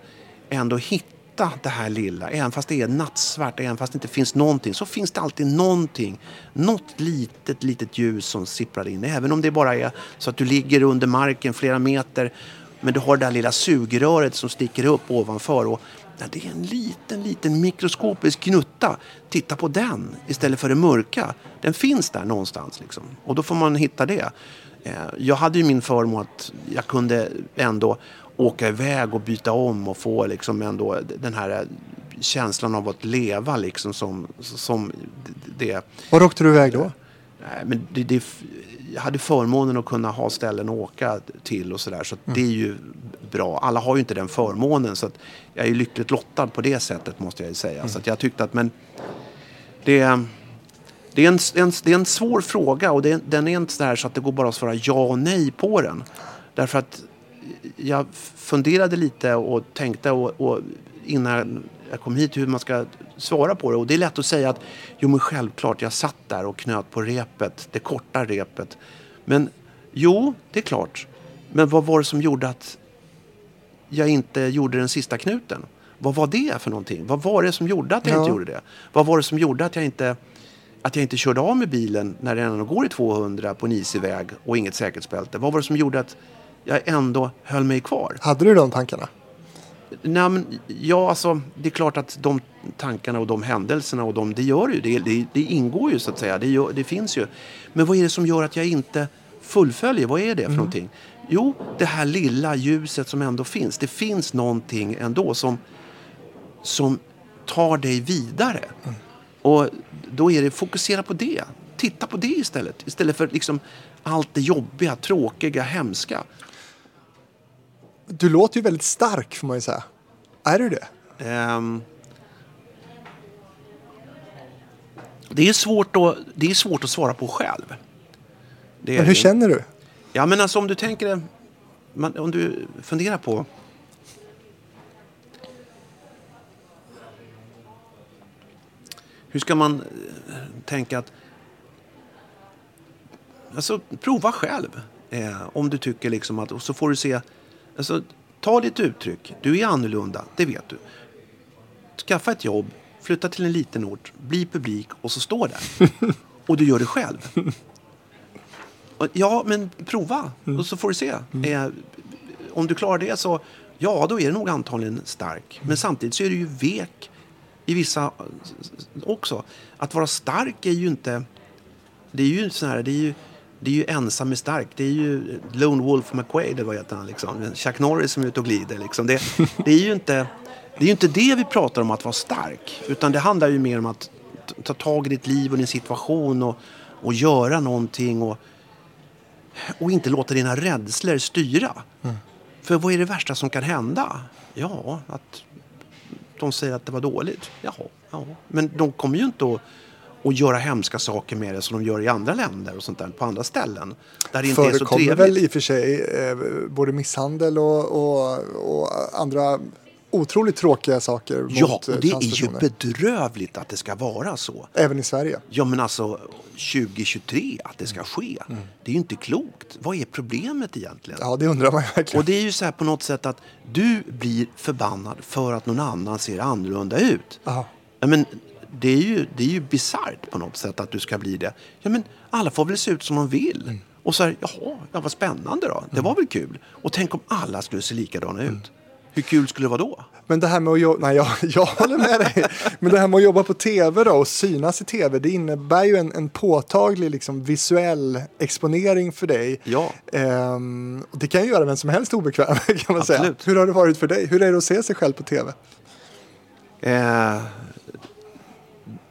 ändå hitta det här lilla. Även fast det är nattsvart, även fast det inte finns någonting, så finns det alltid någonting. Något litet, litet ljus som sipprar in. Även om det bara är så att du ligger under marken flera meter, men du har det där lilla sugröret som sticker upp ovanför. Och ja, det är en liten, liten mikroskopisk gnutta. Titta på den istället för det mörka. Den finns där någonstans liksom. Och då får man hitta det. Eh, Jag hade ju min förmån att jag kunde ändå åka iväg och byta om och få liksom ändå den här känslan av att leva liksom som, som det. Var åkte du iväg då? Nej, men det, det, jag hade förmånen att kunna ha ställen att åka till och sådär. Så att det är ju bra. Alla har ju inte den förmånen. Så jag är lyckligt lottad på det sättet måste jag ju säga. Så att jag tyckte att men det, det, är en, en, det är en svår fråga och det, den är inte så här så att det går bara att svara ja och nej på den. Därför att jag funderade lite och tänkte och, och innan jag kom hit hur man ska svara på det. Och det är lätt att säga att jo men självklart, jag satt där och knöt på repet, det korta repet. Men jo, det är klart. Men vad var det som gjorde att jag inte gjorde den sista knuten? Vad var det för någonting? Vad var det som gjorde att jag Ja. inte gjorde det? Vad var det som gjorde att jag inte att jag inte körde av med bilen när den ändå går i 200 på en isig väg och inget säkerhetsbälte? Vad var det som gjorde att jag ändå höll mig kvar? Hade du de tankarna? Nej, men, ja, alltså, det är klart att de tankarna och de händelserna och de, det gör ju det, det, det ingår ju så att säga. Det, gör, det finns ju. Men vad är det som gör att jag inte fullföljer? Vad är det för någonting? Jo, det här lilla ljuset som ändå finns. Det finns någonting ändå som, som tar dig vidare. Och då är det fokusera på det. Titta på det istället. Istället för liksom allt det jobbiga, tråkiga, hemska. Du låter ju väldigt stark får man ju säga. Är du det? Ehm, det, är svårt att, det är svårt att svara på själv. Det Men hur det. känner du? Ja, men alltså om du tänker man, om du funderar på hur ska man eh, tänka att alltså prova själv eh, om du tycker liksom att och så får du se alltså ta ditt uttryck. Du är annorlunda det vet du. Skaffa ett jobb flytta till en liten ort bli publik och så står där. Och du gör det själv. Och, Ja, men prova. Och så får du se. Eh, om du klarar det så, ja, då är det nog antagligen stark. Men samtidigt så är du ju vek i vissa också. Att vara stark är ju inte... Det är ju sån här, det är ju, det är ju ensam är stark. Det är ju Lone Wolf McQuaid, eller vad heter han? Liksom. Chuck Norris som är ute och glider. Liksom. Det, det är ju inte... Det är ju inte det vi pratar om att vara stark. Utan det handlar ju mer om att ta tag i ditt liv och din situation och, och göra någonting. Och, och inte låta dina rädslor styra. För vad är det värsta som kan hända? Ja, att de säger att det var dåligt. Jaha, ja. Men de kommer ju inte att, att göra hemska saker med det som de gör i andra länder och sånt där på andra ställen. Där det inte är så Förekommer trevligt. väl i och för sig eh, både misshandel och, och, och andra otroligt tråkiga saker Ja, mot och eh, det är ju bedrövligt att det ska vara så. Även i Sverige. Ja, men alltså 2023 att det ska ske. Det är ju inte klokt. Vad är problemet egentligen? Ja, det undrar man verkligen. Och det är ju så här på något sätt att du blir förbannad för att någon annan ser annorlunda ut. Ja. Ja, men det är ju, det är ju bisarrt på något sätt att du ska bli det. Ja, men alla får väl se ut som de vill. Och så här, jaha, ja, vad spännande då. Det var väl kul. Och tänk om alla skulle se likadana ut. Hur kul skulle det vara då? Men det här med att jobba, nej jag, jag håller med dig. Men det här med att jobba på tv då och synas i tv, det innebär ju en, en påtaglig liksom, visuell exponering för dig. Ja. Ehm, och det kan ju göra vem som helst obekväm kan man säga. Absolut. Hur har det varit för dig? Hur är det att se sig själv på tv? Eh,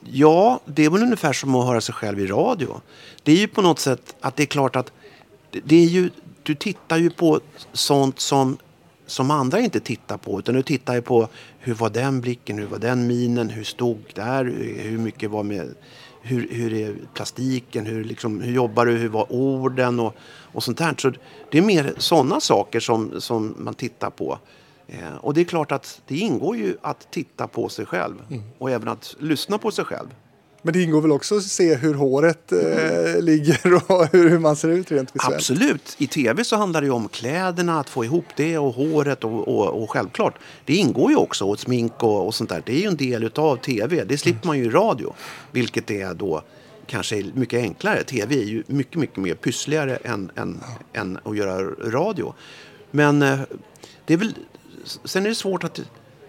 ja, det är väl ungefär som att höra sig själv i radio. Det är ju på något sätt att det är klart att det är ju, du tittar ju på sånt som, som andra inte tittar på. Utan du tittar ju på hur var den blicken, hur var den minen, hur stod där, hur mycket var med hur, hur är plastiken, hur, liksom, hur jobbar du, hur var orden och, och sånt där. Så det är mer sådana saker som, som man tittar på. Eh, och det är klart att det ingår ju att titta på sig själv och även att lyssna på sig själv. Men det ingår väl också att se hur håret eh, ligger och hur, man ser ut rent visuellt? Absolut. I tv så handlar det ju om kläderna, att få ihop det och håret och, och, och självklart. Det ingår ju också och smink och, och sånt där. Det är ju en del av tv. Det slipper man ju i radio. Vilket är då kanske är mycket enklare. Tv är ju mycket, mycket mer pyssligare än, än, än att göra radio. Men eh, det är väl... Sen är det svårt att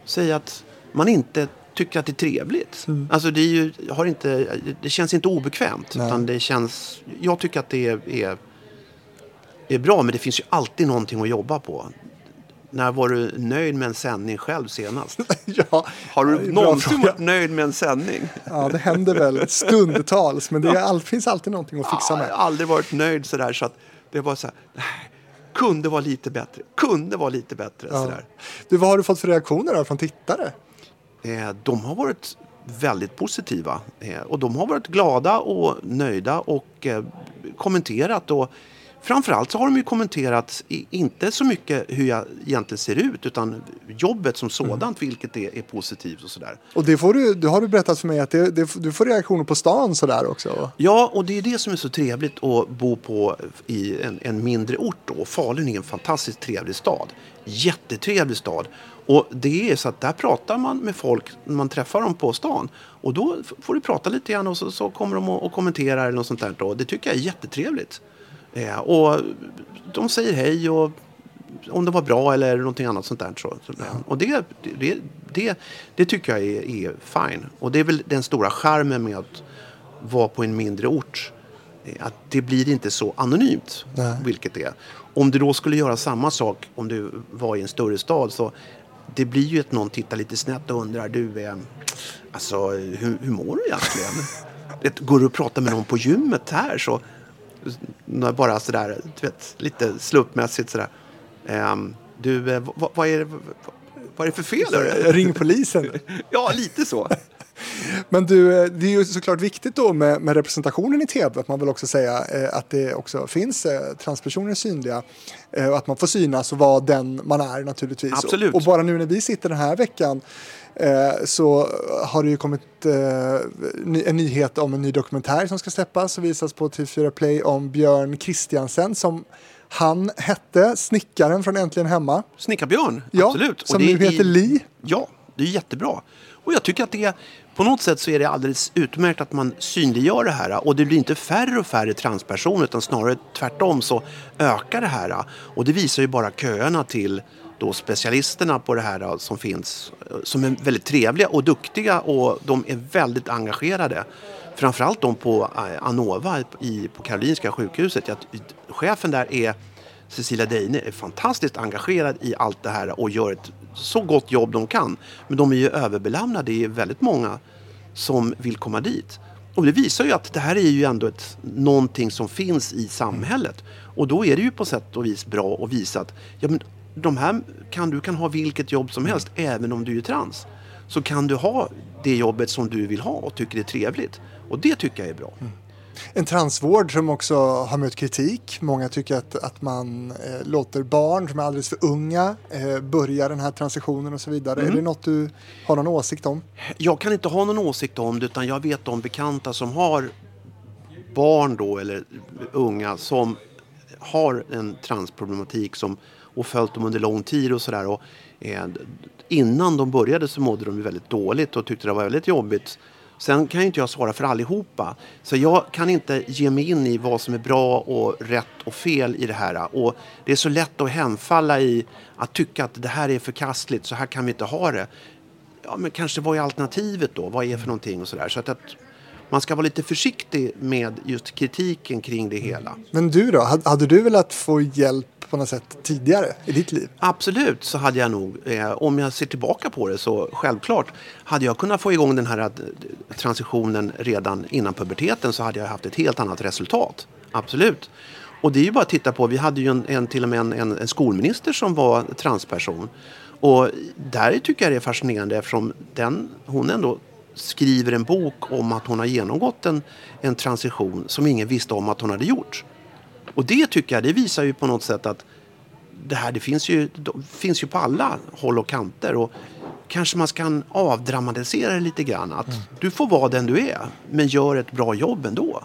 säga att man inte tycker att det är trevligt. Alltså det, är ju, har inte, det känns inte obekvämt. Nej. Utan det känns, jag tycker att det är, är, är bra, men det finns ju alltid någonting att jobba på. När var du nöjd med en sändning själv senast? ja, Har du någonsin varit nöjd med en sändning? Ja, det händer väl stundtals, men det är all, finns alltid någonting att fixa Ja, jag med. har aldrig varit nöjd sådär så att det var så här, nej, kunde vara lite bättre, kunde vara lite bättre. Ja. Sådär. Du, vad har du fått för reaktioner från tittare? Eh, de har varit väldigt positiva. Eh, och de har varit glada och nöjda och eh, kommenterat. Och framförallt så har de ju kommenterat inte så mycket hur jag egentligen ser ut utan jobbet som sådant, vilket är, är positivt och sådär. Och det, får du, det har du berättat för mig att det, det, du får reaktioner på stan sådär också. Ja, och det är det som är så trevligt att bo på i en, en mindre ort. Då. Falun är en fantastiskt trevlig stad. Jättetrevlig stad. Och det är så att där pratar man med folk när man träffar dem på stan. Och då får du prata lite grann och så, så kommer de och, och kommenterar eller något sånt där. Då. Det tycker jag är jättetrevligt. Eh, och de säger hej och om det var bra eller någonting annat sånt där. Så, så, Och det, det, det, det tycker jag är, är fine. Och det är väl den stora charmen med att vara på en mindre ort. eh, Att det blir inte så anonymt, Nej. vilket det är. Om du då skulle göra samma sak om du var i en större stad så det blir ju att någon tittar lite snett och undrar du, eh, alltså hur, hur mår du egentligen? Går du och pratar med någon på gymmet här så bara sådär, du vet, lite slumpmässigt sådär. Ehm, du, eh, vad, vad, är, det- vad, vad är det för fel? hörru? Ring polisen. Ja, lite så. Men du, eh, det är ju såklart viktigt då med, med representationen i tv, att man vill också säga eh, att det också finns eh, transpersoner synliga eh, och att man får synas och vara den man är naturligtvis. Absolut. Och, och bara nu när vi sitter den här veckan eh, så har det ju kommit eh, en nyhet om en ny dokumentär som ska släppas och visas på TV4 Play om Björn Kristiansen som han hette, snickaren från Äntligen Hemma. Snickarbjörn, Ja, absolut. som nu heter Li. Ja, det är jättebra. Och jag tycker att det är, på något sätt så är det alldeles utmärkt att man synliggör det här. Och det blir inte färre och färre transpersoner utan snarare tvärtom så ökar det här. Och det visar ju bara köerna till då specialisterna på det här eh, som finns. Eh, som är väldigt trevliga och duktiga och de är väldigt engagerade. Framförallt de på eh, Anova i, på Karolinska sjukhuset. Jag, chefen där är Cecilia Deine är fantastiskt engagerad i allt det här och gör ett så gott jobb de kan. Men de är ju överbelamrade. Det är väldigt många som vill komma dit. Och det visar ju att det här är ju ändå ett, någonting som finns i samhället. Och då är det ju på sätt och vis bra att visa att ja, men de här kan, du kan ha vilket jobb som helst, även om du är trans. Så kan du ha det jobbet som du vill ha och tycker är trevligt. Och det tycker jag är bra. En transvård som också har mött kritik. Många tycker att, att man eh, låter barn som är alldeles för unga eh, börja den här transitionen och så vidare. Mm. Är det något du har någon åsikt om? Jag kan inte ha någon åsikt om det utan jag vet om bekanta som har barn då eller unga som har en transproblematik som, och följt dem under lång tid och sådär. Och, eh, innan de började så mådde de väldigt dåligt och tyckte det var väldigt jobbigt. Sen kan ju inte jag svara för allihopa. Så jag kan inte ge mig in i vad som är bra och rätt och fel i det här. Och det är så lätt att hemfalla i att tycka att det här är förkastligt, så här kan vi inte ha det. Ja, men kanske vad är alternativet då? Vad är för någonting och sådär. Så att, att man ska vara lite försiktig med just kritiken kring det hela. Men du då? Hade du velat få hjälp på något sätt tidigare i ditt liv? Absolut så hade jag nog, eh, om jag ser tillbaka på det så självklart, hade jag kunnat få igång den här eh, transitionen redan innan puberteten så hade jag haft ett helt annat resultat. Absolut. Och det är ju bara att titta på, vi hade ju en, en, till och med en, en, en skolminister som var transperson. Och där tycker jag det är fascinerande eftersom den, hon ändå skriver en bok om att hon har genomgått en, en transition som ingen visste om att hon hade gjort. Och det tycker jag, det visar ju på något sätt att det här det finns, ju, det finns ju på alla håll och kanter. Och kanske man kan avdramatisera det lite grann. Att du får vara den du är, men gör ett bra jobb ändå.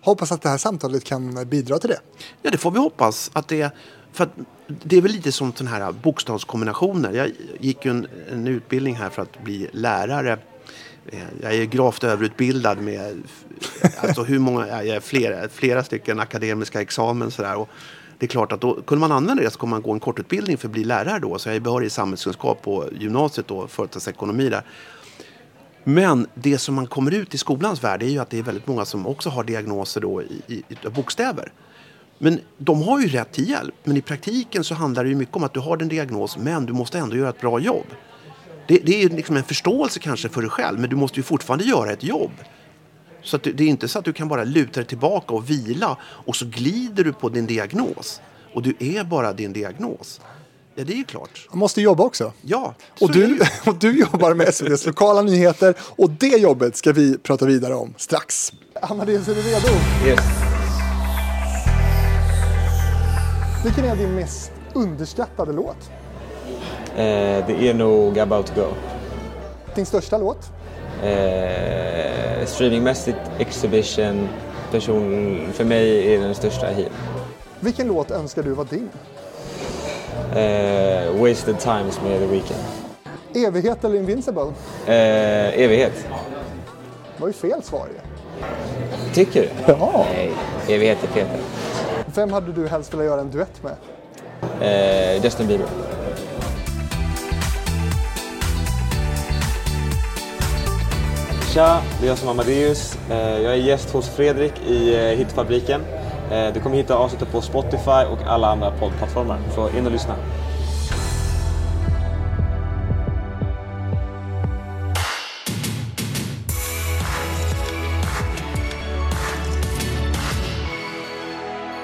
Hoppas att det här samtalet kan bidra till det. Ja, det får vi hoppas. Att det, för att det är väl lite som sådana här bokstavskombinationer. Jag gick ju en, en utbildning här för att bli lärare. Eh, Jag är gravt överutbildad med alltså hur många, jag flera, flera stycken akademiska examen. Sådär. Och det är klart att då kunde man använda det så kunde man gå en kortutbildning för att bli lärare då. Så jag är behörig i samhällskunskap på gymnasiet och företagsekonomi där. Men det som man kommer ut i skolans värld är ju att det är väldigt många som också har diagnoser då i, i, i bokstäver. Men de har ju rätt till hjälp. Men i praktiken så handlar det ju mycket om att du har en diagnos men du måste ändå göra ett bra jobb. Det, det är ju liksom en förståelse kanske för dig själv men du måste ju fortfarande göra ett jobb. Så att det är inte så att du kan bara luta dig tillbaka och vila och så glider du på din diagnos. Och du är bara din diagnos. Ja, det är ju klart. Man måste jobba också. Ja, Och du, och du jobbar med SVTs lokala nyheter och det jobbet ska vi prata vidare om strax. Amadeus, är du redo? Yes. Vilken är din mest underskattade låt? Eh, det är nog About to go. Din största låt? Eh, streamingmässigt Exhibition, person, för mig är den största hit. Vilken låt önskar du var din? Eh, Wasted Times med The Weeknd. Evighet eller Invincible? Eh, evighet. Det var ju fel svar ju. Tycker du? Ja. Nej, evighet är fetare. Vem hade du helst velat göra en duett med? eh, Justin Bieber. Tja, det är jag som är Amadeus. Eh, jag är gäst hos Fredrik i eh, Hitfabriken. Eh, du kommer hitta avsnittet på Spotify och alla andra poddplattformar. Så in och lyssna.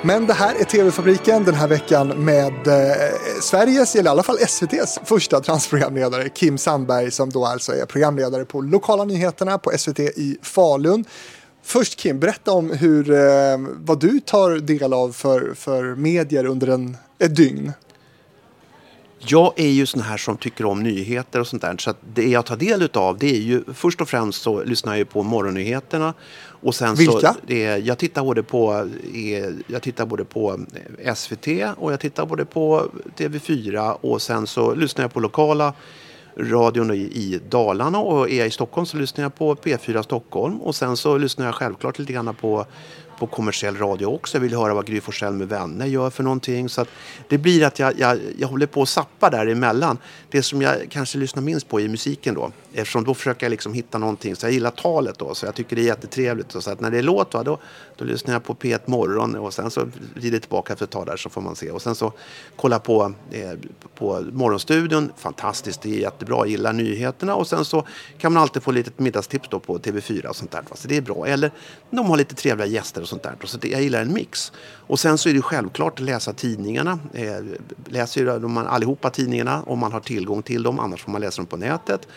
Men det här är TV-fabriken den här veckan med eh, Sveriges, eller i alla fall SVTs, första transprogramledare Kim Sandberg som då alltså är programledare på lokala nyheterna på SVT i Falun. Först Kim, berätta om hur, eh, vad du tar del av för, för medier under en, ett dygn. Jag är ju sån här som tycker om nyheter och sånt där. Så det jag tar del av det är ju först och främst så lyssnar jag ju på morgonnyheterna. Och sen Vilka? Så, det är, jag, tittar både på, eh, jag tittar både på SVT och jag tittar både på TV4 och sen så lyssnar jag på lokala radion i, i Dalarna och är jag i Stockholm så lyssnar jag på P4 Stockholm och sen så lyssnar jag självklart lite grann på på kommersiell radio också. Jag vill höra vad Gry Forssell med vänner gör för någonting. Så att det blir att jag, jag, jag håller på att sappa däremellan. Det som jag kanske lyssnar minst på i musiken då. Eftersom då försöker jag liksom hitta någonting. Så jag gillar talet då. Så jag tycker det är jättetrevligt. Så att när det är låt va, då, då lyssnar jag på P1 Morgon. Och sen så blir det tillbaka för ett tag där så får man se. Och sen så kolla på, eh, på Morgonstudion. Fantastiskt, det är jättebra. Jag gillar nyheterna. Och sen så kan man alltid få lite middagstips då på TV4 och sånt där. va. Så det är bra. Eller de har lite trevliga gäster och sånt där. Så det, jag gillar en mix. Och sen så är det självklart att läsa tidningarna. Eh, läser ju allihopa tidningarna om man har tillgång till dem. Annars får man läsa dem på nätet.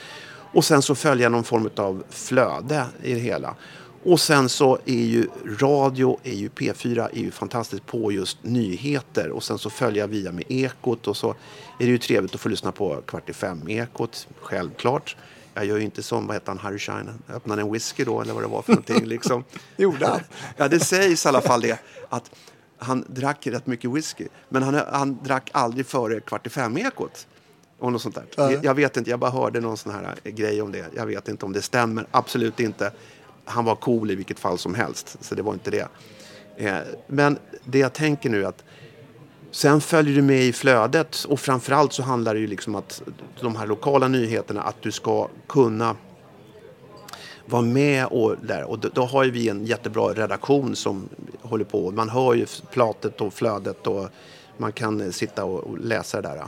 Och sen så följa någon form av flöde i det hela. Och sen så är ju radio, är ju P4 är ju fantastiskt på just nyheter. Och sen så följa via med Ekot och så är det ju trevligt att få lyssna på Kvart i fem-ekot, självklart. Jag gör ju inte som, vad heter han, Harry Schein, öppnade en whisky då eller vad det var för någonting liksom. Gjorde han? Ja, det sägs i alla fall det. Att han drack rätt mycket whisky. Men han, han drack aldrig före kvart i fem-ekot. Och något sånt där. Ja. Jag vet inte, jag bara hörde någon sån här eh, grej om det. Jag vet inte om det stämmer. Absolut inte. Han var cool i vilket fall som helst. Så det var inte det. Eh, men det jag tänker nu är att Sen följer du med i flödet och framförallt så handlar det ju liksom att de här lokala nyheterna att du ska kunna vara med och där. Och då, då har ju vi en jättebra redaktion som håller på. Man hör ju platet och flödet och man kan sitta och, och läsa det där.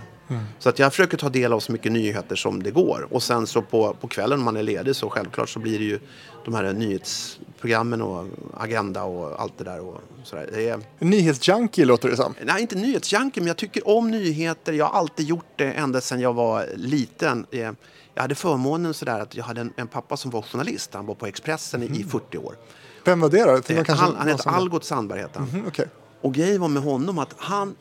Så att jag försöker ta del av så mycket nyheter som det går. Och sen så på, på kvällen om man är ledig så självklart så blir det ju de här nyhetsprogrammen och Agenda och allt det där. Och sådär. Det är, nyhetsjunkie låter det som. Nej, inte nyhetsjunkie, men jag tycker om nyheter. Jag har alltid gjort det ända sedan jag var liten. Eh, Jag hade förmånen sådär att jag hade en, en pappa som var journalist. Han var på Expressen i, i 40 år. Vem var det då? För Eh, man kanske- Han, han hette Algot Sandberg. Hette han. Mhm, okej. Och grejen var med honom att han,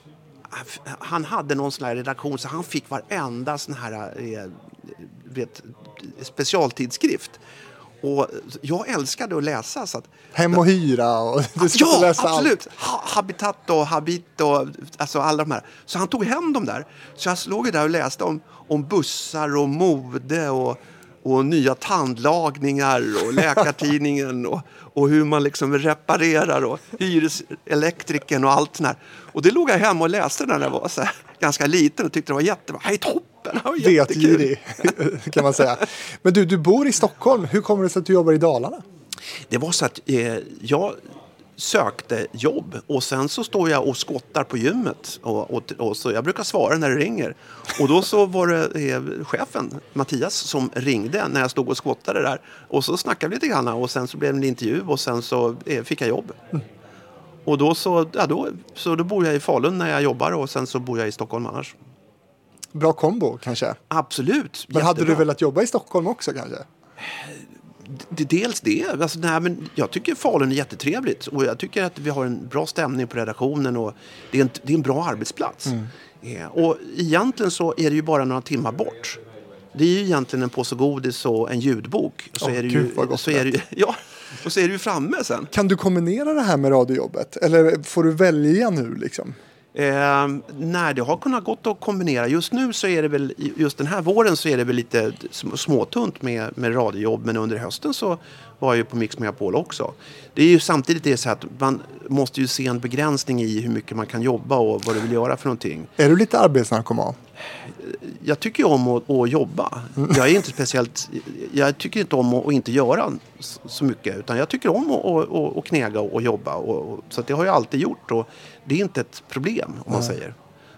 han hade någon sån här redaktion så han fick varenda sån här eh, vet, specialtidskrift. Och jag älskade att läsa. Så att, Hem och hyra och du ska Ja, läsa absolut! Ha, habitat och Habit och alltså alla de här. Så han tog hem dem där. Så jag ju där och läste om, om bussar och mode och, och nya tandlagningar och Läkartidningen och, och hur man liksom reparerar och hyreselektriken och allt sånt här. Och det låg jag hemma och läste när jag var så här, ganska liten och tyckte det var jättebra. Är toppen! Vetgirig kan man säga. Men du, du bor i Stockholm. Hur kommer det sig att du jobbar i Dalarna? Det var så att eh, jag sökte jobb och sen så står jag och skottar på gymmet. Och, och, och så jag brukar svara när det ringer. Och då så var det eh, chefen, Mattias, som ringde när jag stod och skottade där. Och så snackade vi lite grann och sen så blev det en intervju och sen så eh, fick jag jobb. Och då så, ja, då, så då bor jag i Falun när jag jobbar och sen så bor jag i Stockholm annars. Bra kombo kanske. Absolut, Men hade du jättebra. velat jobba i Stockholm också kanske? Dels det. Alltså, nej, men jag tycker Falun är jättetrevligt. Och jag tycker att vi har en bra stämning på redaktionen. Och det, är en, det är en bra arbetsplats. Mm. Ja, och egentligen så är det ju bara några timmar bort. Det är ju egentligen en påse godis och en ljudbok. Så Åh, är det gud, ju, gott så är det, ja, och så är ju framme sen. Kan du kombinera det här med radiojobbet? Eller får du välja nu liksom? Eh, när det har kunnat gått att kombinera. Just nu så är det väl, just den här våren så är det väl lite småtunt med, med radiojobb. Men under hösten så var ju på Mix Megapol också. Det är ju samtidigt det så att man måste ju se en begränsning i hur mycket man kan jobba och vad du vill göra för någonting. Är du lite arbetsnarkoman? Jag tycker ju om att, att jobba. Jag är inte speciellt... Jag tycker inte om att, att inte göra så mycket. Utan jag tycker om att, att, knega och jobba. Och, så det har jag alltid gjort. Och det är inte ett problem om man säger.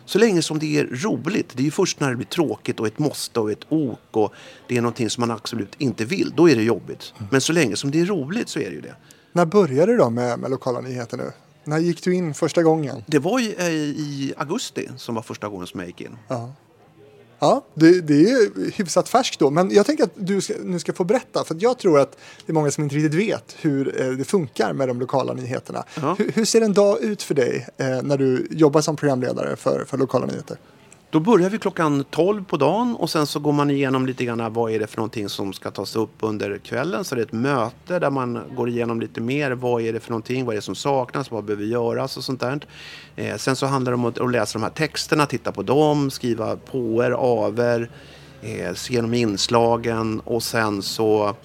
Så länge som det är roligt. Det är ju först när det blir tråkigt och ett måste och ett ok. Och det är någonting som man absolut inte vill. Då är det jobbigt. Men så länge som det är roligt så är det ju det. När började du då med, med lokala nyheter nu? När gick du in första gången? Det var ju eh, i augusti som var första gången som jag gick in. Ja, det, det är hyfsat färskt då. Men jag tänker att du ska, nu ska få berätta. För jag tror att det är många som inte riktigt vet hur eh, det funkar med de lokala nyheterna. Ja. Hur, hur ser en dag ut för dig eh, när du jobbar som programledare för, för lokala nyheter? Då börjar vi klockan 12 på dagen och sen så går man igenom lite grann vad är det för någonting som ska tas upp under kvällen. Så det är ett möte där man går igenom lite mer. Vad är det för någonting? Vad är det som saknas? Vad behöver göras och sånt där. Eh, sen så handlar det om att, att läsa de här texterna, titta på dem, skriva påer, aver, eh, se igenom inslagen och sen så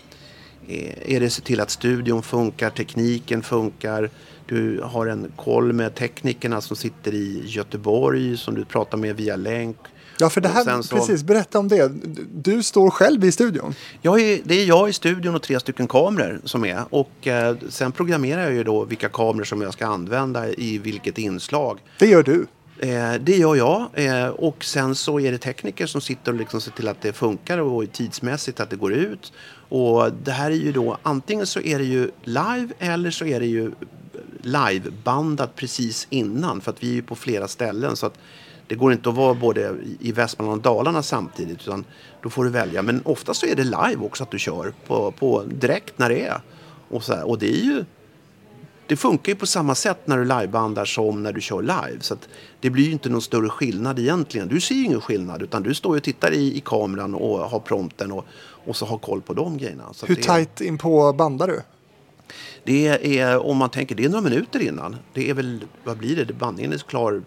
eh, är det se till att studion funkar, tekniken funkar. Du har en koll med teknikerna som sitter i Göteborg som du pratar med via länk. Ja, för det här, så- precis, berätta om det. Du står själv i studion. Jag är, det är jag i studion och tre stycken kameror som är. Och eh, sen programmerar jag ju då vilka kameror som jag ska använda i vilket inslag. Det gör du. Eh, det gör jag. Eh, och sen så är det tekniker som sitter och liksom ser till att det funkar och tidsmässigt att det går ut. Och det här är ju då antingen så är det ju live eller så är det ju livebandat precis innan. För att vi är ju på flera ställen så att det går inte att vara både i Västmanland och Dalarna samtidigt utan då får du välja. Men ofta så är det live också att du kör på, på direkt när det är. Och, så här. och det är ju det funkar ju på samma sätt när du livebandar som när du kör live. Så det blir ju inte någon större skillnad egentligen. Du ser ju ingen skillnad utan du står ju och tittar i, i kameran och har prompten och, och så har koll på de grejerna. Så Hur det, tajt in på bandar du? Det är, om man tänker, det är några minuter innan. Det är väl, vad blir det? Bandningen är klar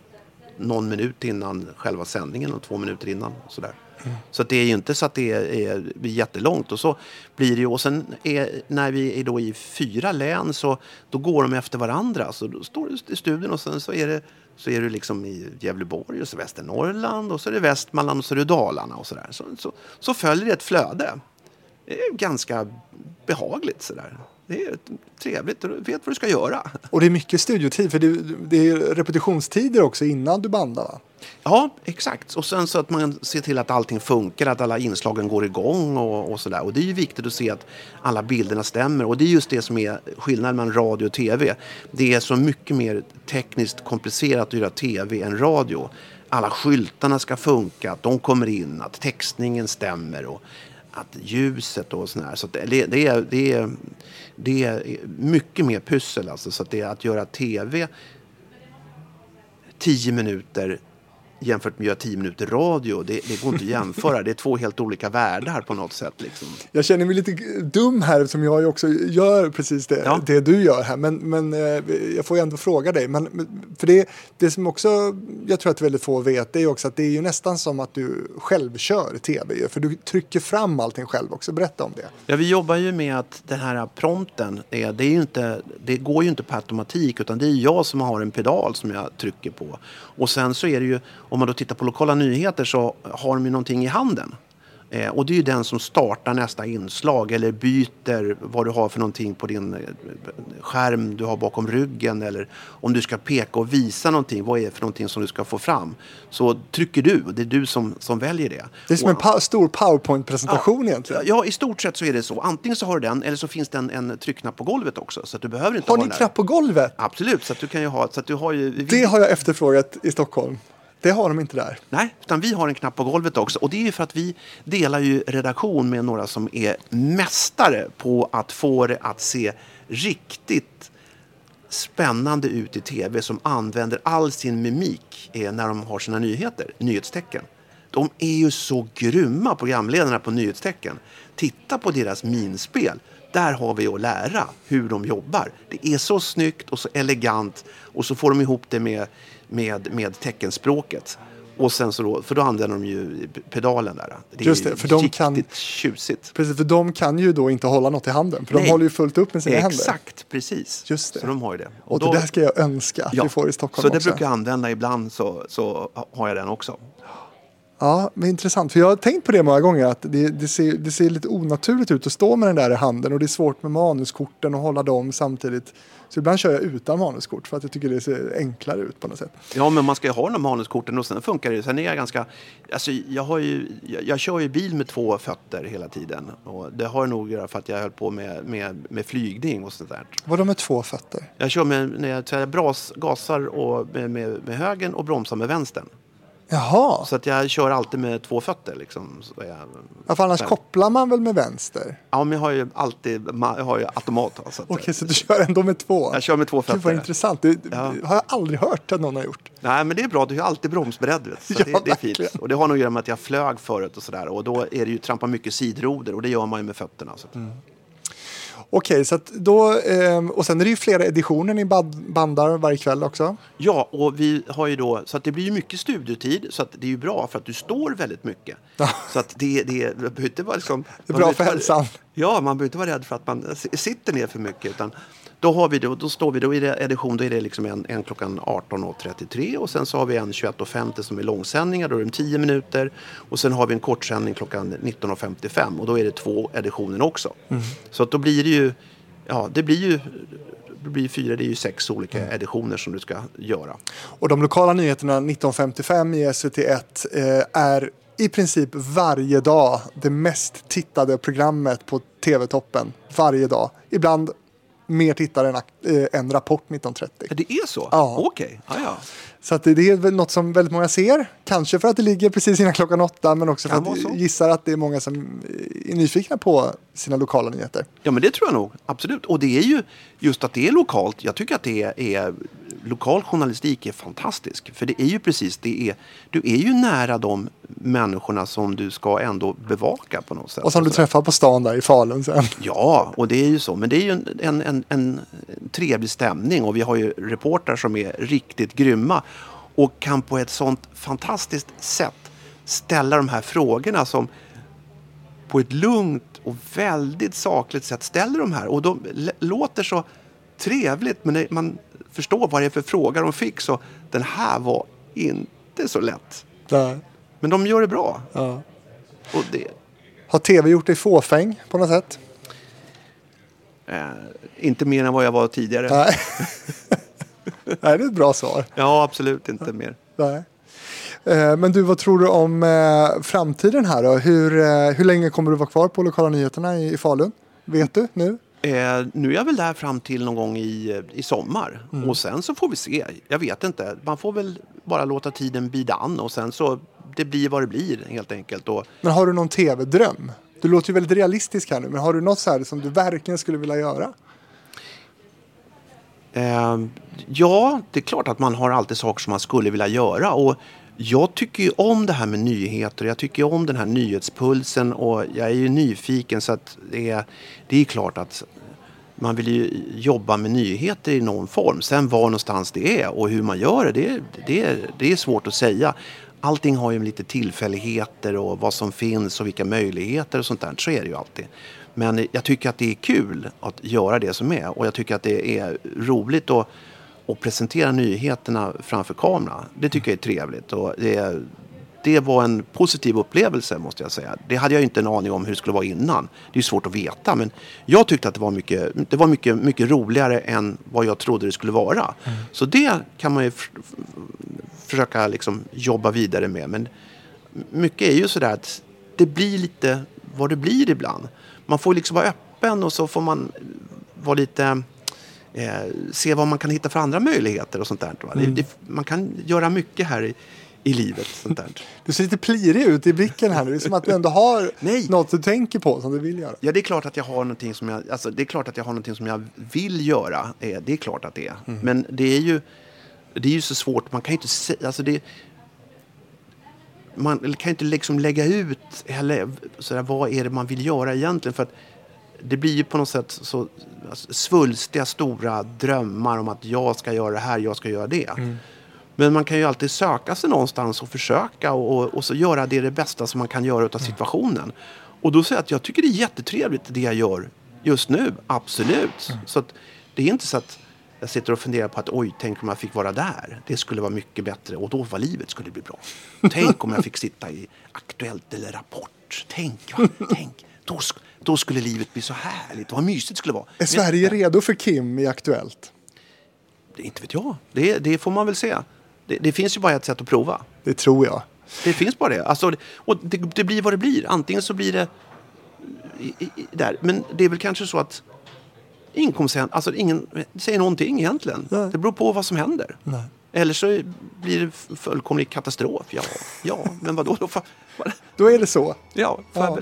någon minut innan själva sändningen och två minuter innan. Sådär. Så att det är ju inte så att det är, är jättelångt. Och så blir det ju, och sen är, när vi är då i fyra län så då går de efter varandra. Så då står du i studion och sen så är det så är du liksom i Gävleborg och så Västernorrland och så är det Västmanland och så är det Dalarna och sådär. Så, så, så följer det ett flöde. Det är ganska behagligt sådär. Det är trevligt, du vet vad du ska göra. Och det är mycket studiotid, för det, det är repetitionstider också innan du bandar va? Ja, exakt. Och sen så att man ser till att allting funkar, att alla inslagen går igång och, och sådär. Och det är ju viktigt att se att alla bilderna stämmer. Och det är just det som är skillnaden mellan radio och tv. Det är så mycket mer tekniskt komplicerat att göra tv än radio. Alla skyltarna ska funka, att de kommer in, att textningen stämmer och att ljuset och sådär. Så det, det, är, det, är, det är mycket mer pussel alltså. Så att det är att göra tv tio minuter jämfört med att göra 10 minuter radio. Det, det går inte att jämföra. Det är två helt olika världar på något sätt. Liksom. Jag känner mig lite dum här som jag också gör precis det, Ja. det du gör här. Men, men eh, jag får ju ändå fråga dig. Men, för det, det som också jag tror att väldigt få vet det är också att det är ju nästan som att du själv kör tv. För du trycker fram allting själv också. Berätta om det. Ja, vi jobbar ju med att den här prompten, det, det, är inte, det går ju inte på automatik utan det är jag som har en pedal som jag trycker på. Och sen så är det ju, om man då tittar på lokala nyheter så har de ju någonting i handen. Eh, och det är ju den som startar nästa inslag eller byter vad du har för någonting på din eh, skärm du har bakom ryggen eller om du ska peka och visa någonting, vad är det för någonting som du ska få fram? Så trycker du och det är du som, som väljer det. Det är som Och- en pa- stor powerpoint-presentation egentligen. Ja, i stort sett så är det så. Antingen så har du den eller så finns det en, en tryckknapp på golvet också. Så att du behöver inte Har ha ni knapp på golvet? Absolut, så att du kan ju ha... Så att du har ju, Det har jag efterfrågat i Stockholm. Det har de inte där. Nej, utan vi har en knapp på golvet också. Och det är ju för att vi delar ju redaktion med några som är mästare på att få det att se riktigt spännande ut i tv som använder all sin mimik eh, när de har sina nyheter, nyhetstecken. De är ju så grymma programledarna på nyhetstecken. Titta på deras minspel. Där har vi att lära hur de jobbar. Det är så snyggt och så elegant och så får de ihop det med, med, med teckenspråket. Och sen så då, för då använder de ju pedalen där. Det är Just det, för de kan- tjusigt. Precis, för de kan ju då inte hålla något i handen. För de Nej. håller ju fullt upp med sina händer. Exakt, precis. Just det. Så de har ju det. Och det där ska jag önska att vi får i Stockholm Så det också. brukar jag använda ibland så, så har jag den också. Ja, men intressant. För jag har tänkt på det många gånger att det, det, ser, det ser lite onaturligt ut att stå med den där i handen och det är svårt med manuskorten och hålla dem samtidigt. Så ibland kör jag utan manuskort för att jag tycker det ser enklare ut på något sätt. Ja, men man ska ju ha de manuskorten och sen funkar det. Sen är jag ganska... Alltså, jag, har ju, jag, jag kör ju bil med två fötter hela tiden. Och det har nog att göra för att jag höll på med, med, med flygning och sånt där. Vadå med två fötter? Jag kör med, när jag, jag bras, gasar och med, med, med högen och bromsar med vänstern. Jaha, Så att jag kör alltid med två fötter. Liksom. Så jag, ja, för annars där. kopplar man väl med vänster? Ja, men jag har ju alltid jag har ju automat. Så att, Okej, så du kör ändå med två? Jag kör med två Gud vad fötter. intressant. Det Ja. har jag aldrig hört att någon har gjort. Nej, men det är bra. Du är alltid bromsberedd. Vet. Så Ja, det, det är fint. Och det har nog att göra med att jag flög förut och sådär. Och då är det ju trampa mycket sidroder och det gör man ju med fötterna. Så. att- Mm. Okej, så att då, ehm, och sen är det ju flera editioner ni band, bandar varje kväll också. Ja, och vi har ju då, så att det blir ju mycket studiotid. Så att det är ju bra för att du står väldigt mycket. Så att det, det, det inte vara liksom... Det är bra för hälsan. Ja, man behöver inte vara rädd för att man sitter ner för mycket. Utan då, har vi då, då står vi, då i edition, då är det liksom en, en klockan 18.33 och sen så har vi en 21.50 som är långsändningar, då är det 10 minuter. Och sen har vi en kortsändning klockan 19.55 och då är det två editioner också. Mm. Så att då blir det ju, ja det blir ju, det blir fyra, det är ju sex olika Mm. editioner som du ska göra. Och de lokala nyheterna 1955 i SVT1 eh, är i princip varje dag det mest tittade programmet på TV-toppen. Varje dag. Ibland mer tittare än, ak- eh, än Rapport 1930. Ja, det är så? Ja. Okej, ja, ja. Så att det, är väl något som väldigt många ser. Kanske för att det ligger precis innan klockan åtta men också för att jag gissar att det är många som är nyfikna på sina lokala nyheter. Ja, men det tror jag nog. Absolut. Och det är ju just att det är lokalt. Jag tycker att det är, är lokal journalistik är fantastisk. För det är ju precis, det är, du är ju nära de människorna som du ska ändå bevaka på något sätt. Och som du träffar på stan där i Falun sen. Ja, och det är ju så. Men det är ju en, en, en, en trevlig stämning och vi har ju reportrar som är riktigt grymma och kan på ett sånt fantastiskt sätt ställa de här frågorna som på ett lugnt och väldigt sakligt sätt ställer de här. Och de låter så trevligt, men man förstår vad det är för fråga de fick så den här var inte så lätt. Där. Men de gör det bra. Ja. Och det, Har tv gjort dig fåfäng på något sätt? eh, inte mer än vad jag var tidigare. Nej. Det är ett bra svar. Ja, absolut inte mer. Nej. Eh, Men du, vad tror du om eh, framtiden här då? Hur, eh, hur länge kommer du vara kvar på lokala nyheterna i, Falun? Vet du nu? Eh, nu är jag väl där fram till någon gång i, i sommar. Mm. Och sen så får vi se. Jag vet inte. Man får väl bara låta tiden bida an och sen så det blir vad det blir helt enkelt. Och, Men har du någon tv-dröm? Du låter ju väldigt realistisk här nu, men har du något så här som du verkligen skulle vilja göra? Eh, ja, det är klart att man har alltid saker som man skulle vilja göra. Och jag tycker ju om det här med nyheter. Jag tycker ju om den här nyhetspulsen och jag är ju nyfiken så att det är, det är klart att man vill ju jobba med nyheter i någon form. Sen var någonstans det är och hur man gör det, det, det, är- det är svårt att säga. Allting har ju lite tillfälligheter och vad som finns och vilka möjligheter och sånt där. Så är det ju alltid. Men jag tycker att det är kul att göra det som är och jag tycker att det är roligt att, att presentera nyheterna framför kamera. Det tycker jag är trevligt och det det var en positiv upplevelse måste jag säga. Det hade jag inte en aning om hur det skulle vara innan. Det är svårt att veta men jag tyckte att det var mycket, det var mycket, mycket roligare än vad jag trodde det skulle vara. Så det kan man ju försöka liksom jobba vidare med. Men mycket är ju sådär att det blir lite vad det blir ibland. Man får liksom vara öppen och så får man vara lite eh, se vad man kan hitta för andra möjligheter och sånt där. Va? Det, det, man kan göra mycket här i, i livet. Sånt där. Du ser lite plirig ut i blicken här nu. Det är som att du ändå har Nej. något du tänker på som du vill göra. Ja, det är klart att jag har någonting som jag, alltså, det är klart att jag har någonting som jag vill göra. Eh, Det är klart att det är. Men det är ju, det är ju så svårt. Man kan ju inte säga, alltså det, man kan inte liksom lägga ut eller, sådär, vad är det man vill göra egentligen. För att det blir ju på något sätt så alltså, svulstiga stora drömmar om att jag ska göra det här, jag ska göra det. Men man kan ju alltid söka sig någonstans och försöka och, och, och så göra det, det bästa som man kan göra av situationen. Och då säger jag att jag tycker det är jättetrevligt det jag gör just nu, absolut. Så att, det är inte så att jag sitter och funderar på att oj, tänk om jag fick vara där. Det skulle vara mycket bättre och då var livet skulle bli bra. Tänk om jag fick sitta i Aktuellt eller Rapport. Tänk, va? tänk. Då, då skulle livet bli så härligt vad mysigt det skulle vara. Är Men- Sverige redo för Kim i Aktuellt? Det, inte vet jag. Det, det får man väl se. Det, det finns ju bara ett sätt att prova. Det tror jag. Det finns bara det. Alltså, och det, det blir vad det blir. Antingen så blir det i, i- där. Men det är väl kanske så att inkomsten, alltså ingen säger någonting egentligen. Nej. Det beror på vad som händer. Nej. Eller så blir det fullkomlig katastrof. Ja, ja men vadå? Då Då är det så. ja, Ja.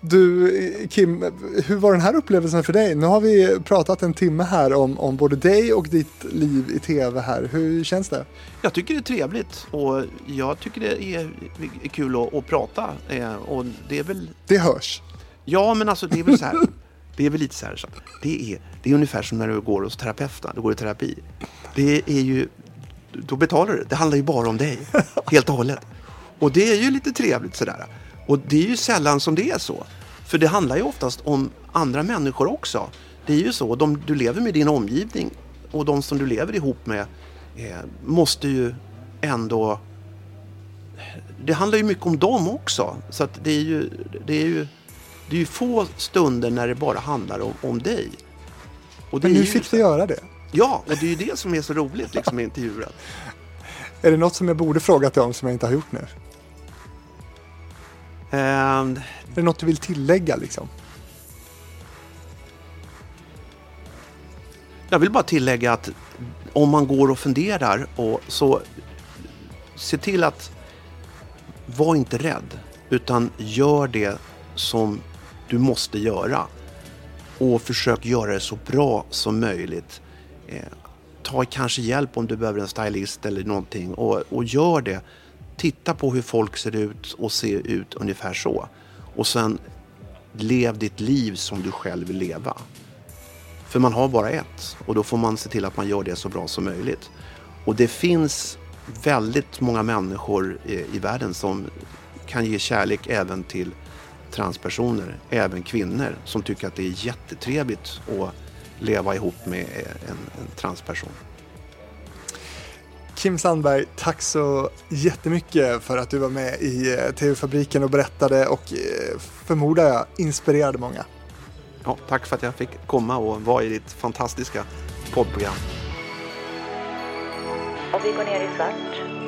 Du, Kim, hur var den här upplevelsen för dig? Nu har vi pratat en timme här om, om både dig och ditt liv i tv här. Hur känns det? Jag tycker det är trevligt och jag tycker det är, är kul att, att prata. Eh, och det är väl Det hörs. Ja, men alltså det är väl så här. Det är väl lite så här. Så det, är, det är ungefär som när du går hos terapeuten. Du går i terapi. Det är ju... Då betalar du. Det handlar ju bara om dig. Helt och hållet. Och det är ju lite trevligt sådär. Och det är ju sällan som det är så. För det handlar ju oftast om andra människor också. Det är ju så. De, du lever med din omgivning och de som du lever ihop med eh, måste ju ändå det handlar ju mycket om dem också. Så att det är ju, det är ju, det är ju få stunder när det bara handlar om, om dig. Och det Men ju fick du göra det? Ja, och det är ju det som är så roligt liksom, med intervjuer. Är det något som jag borde frågat dig om som jag inte har gjort nu? Ehm, Är det något du vill tillägga liksom? Jag vill bara tillägga att om man går och funderar och så se till att var inte rädd utan gör det som du måste göra och försök göra det så bra som möjligt. Eh, ta kanske hjälp om du behöver en stylist eller någonting och, och gör det. Titta på hur folk ser ut och se ut ungefär så. Och sen lev ditt liv som du själv vill leva. För man har bara ett och då får man se till att man gör det så bra som möjligt. Och det finns väldigt många människor i, i världen som kan ge kärlek även till transpersoner, även kvinnor som tycker att det är jättetrevligt att leva ihop med en, en transperson. Kim Sandberg, tack så jättemycket för att du var med i eh, TV-fabriken och berättade och eh, förmodar jag inspirerade många. Ja, tack för att jag fick komma och vara i ditt fantastiska poddprogram. Och vi går ner i svart.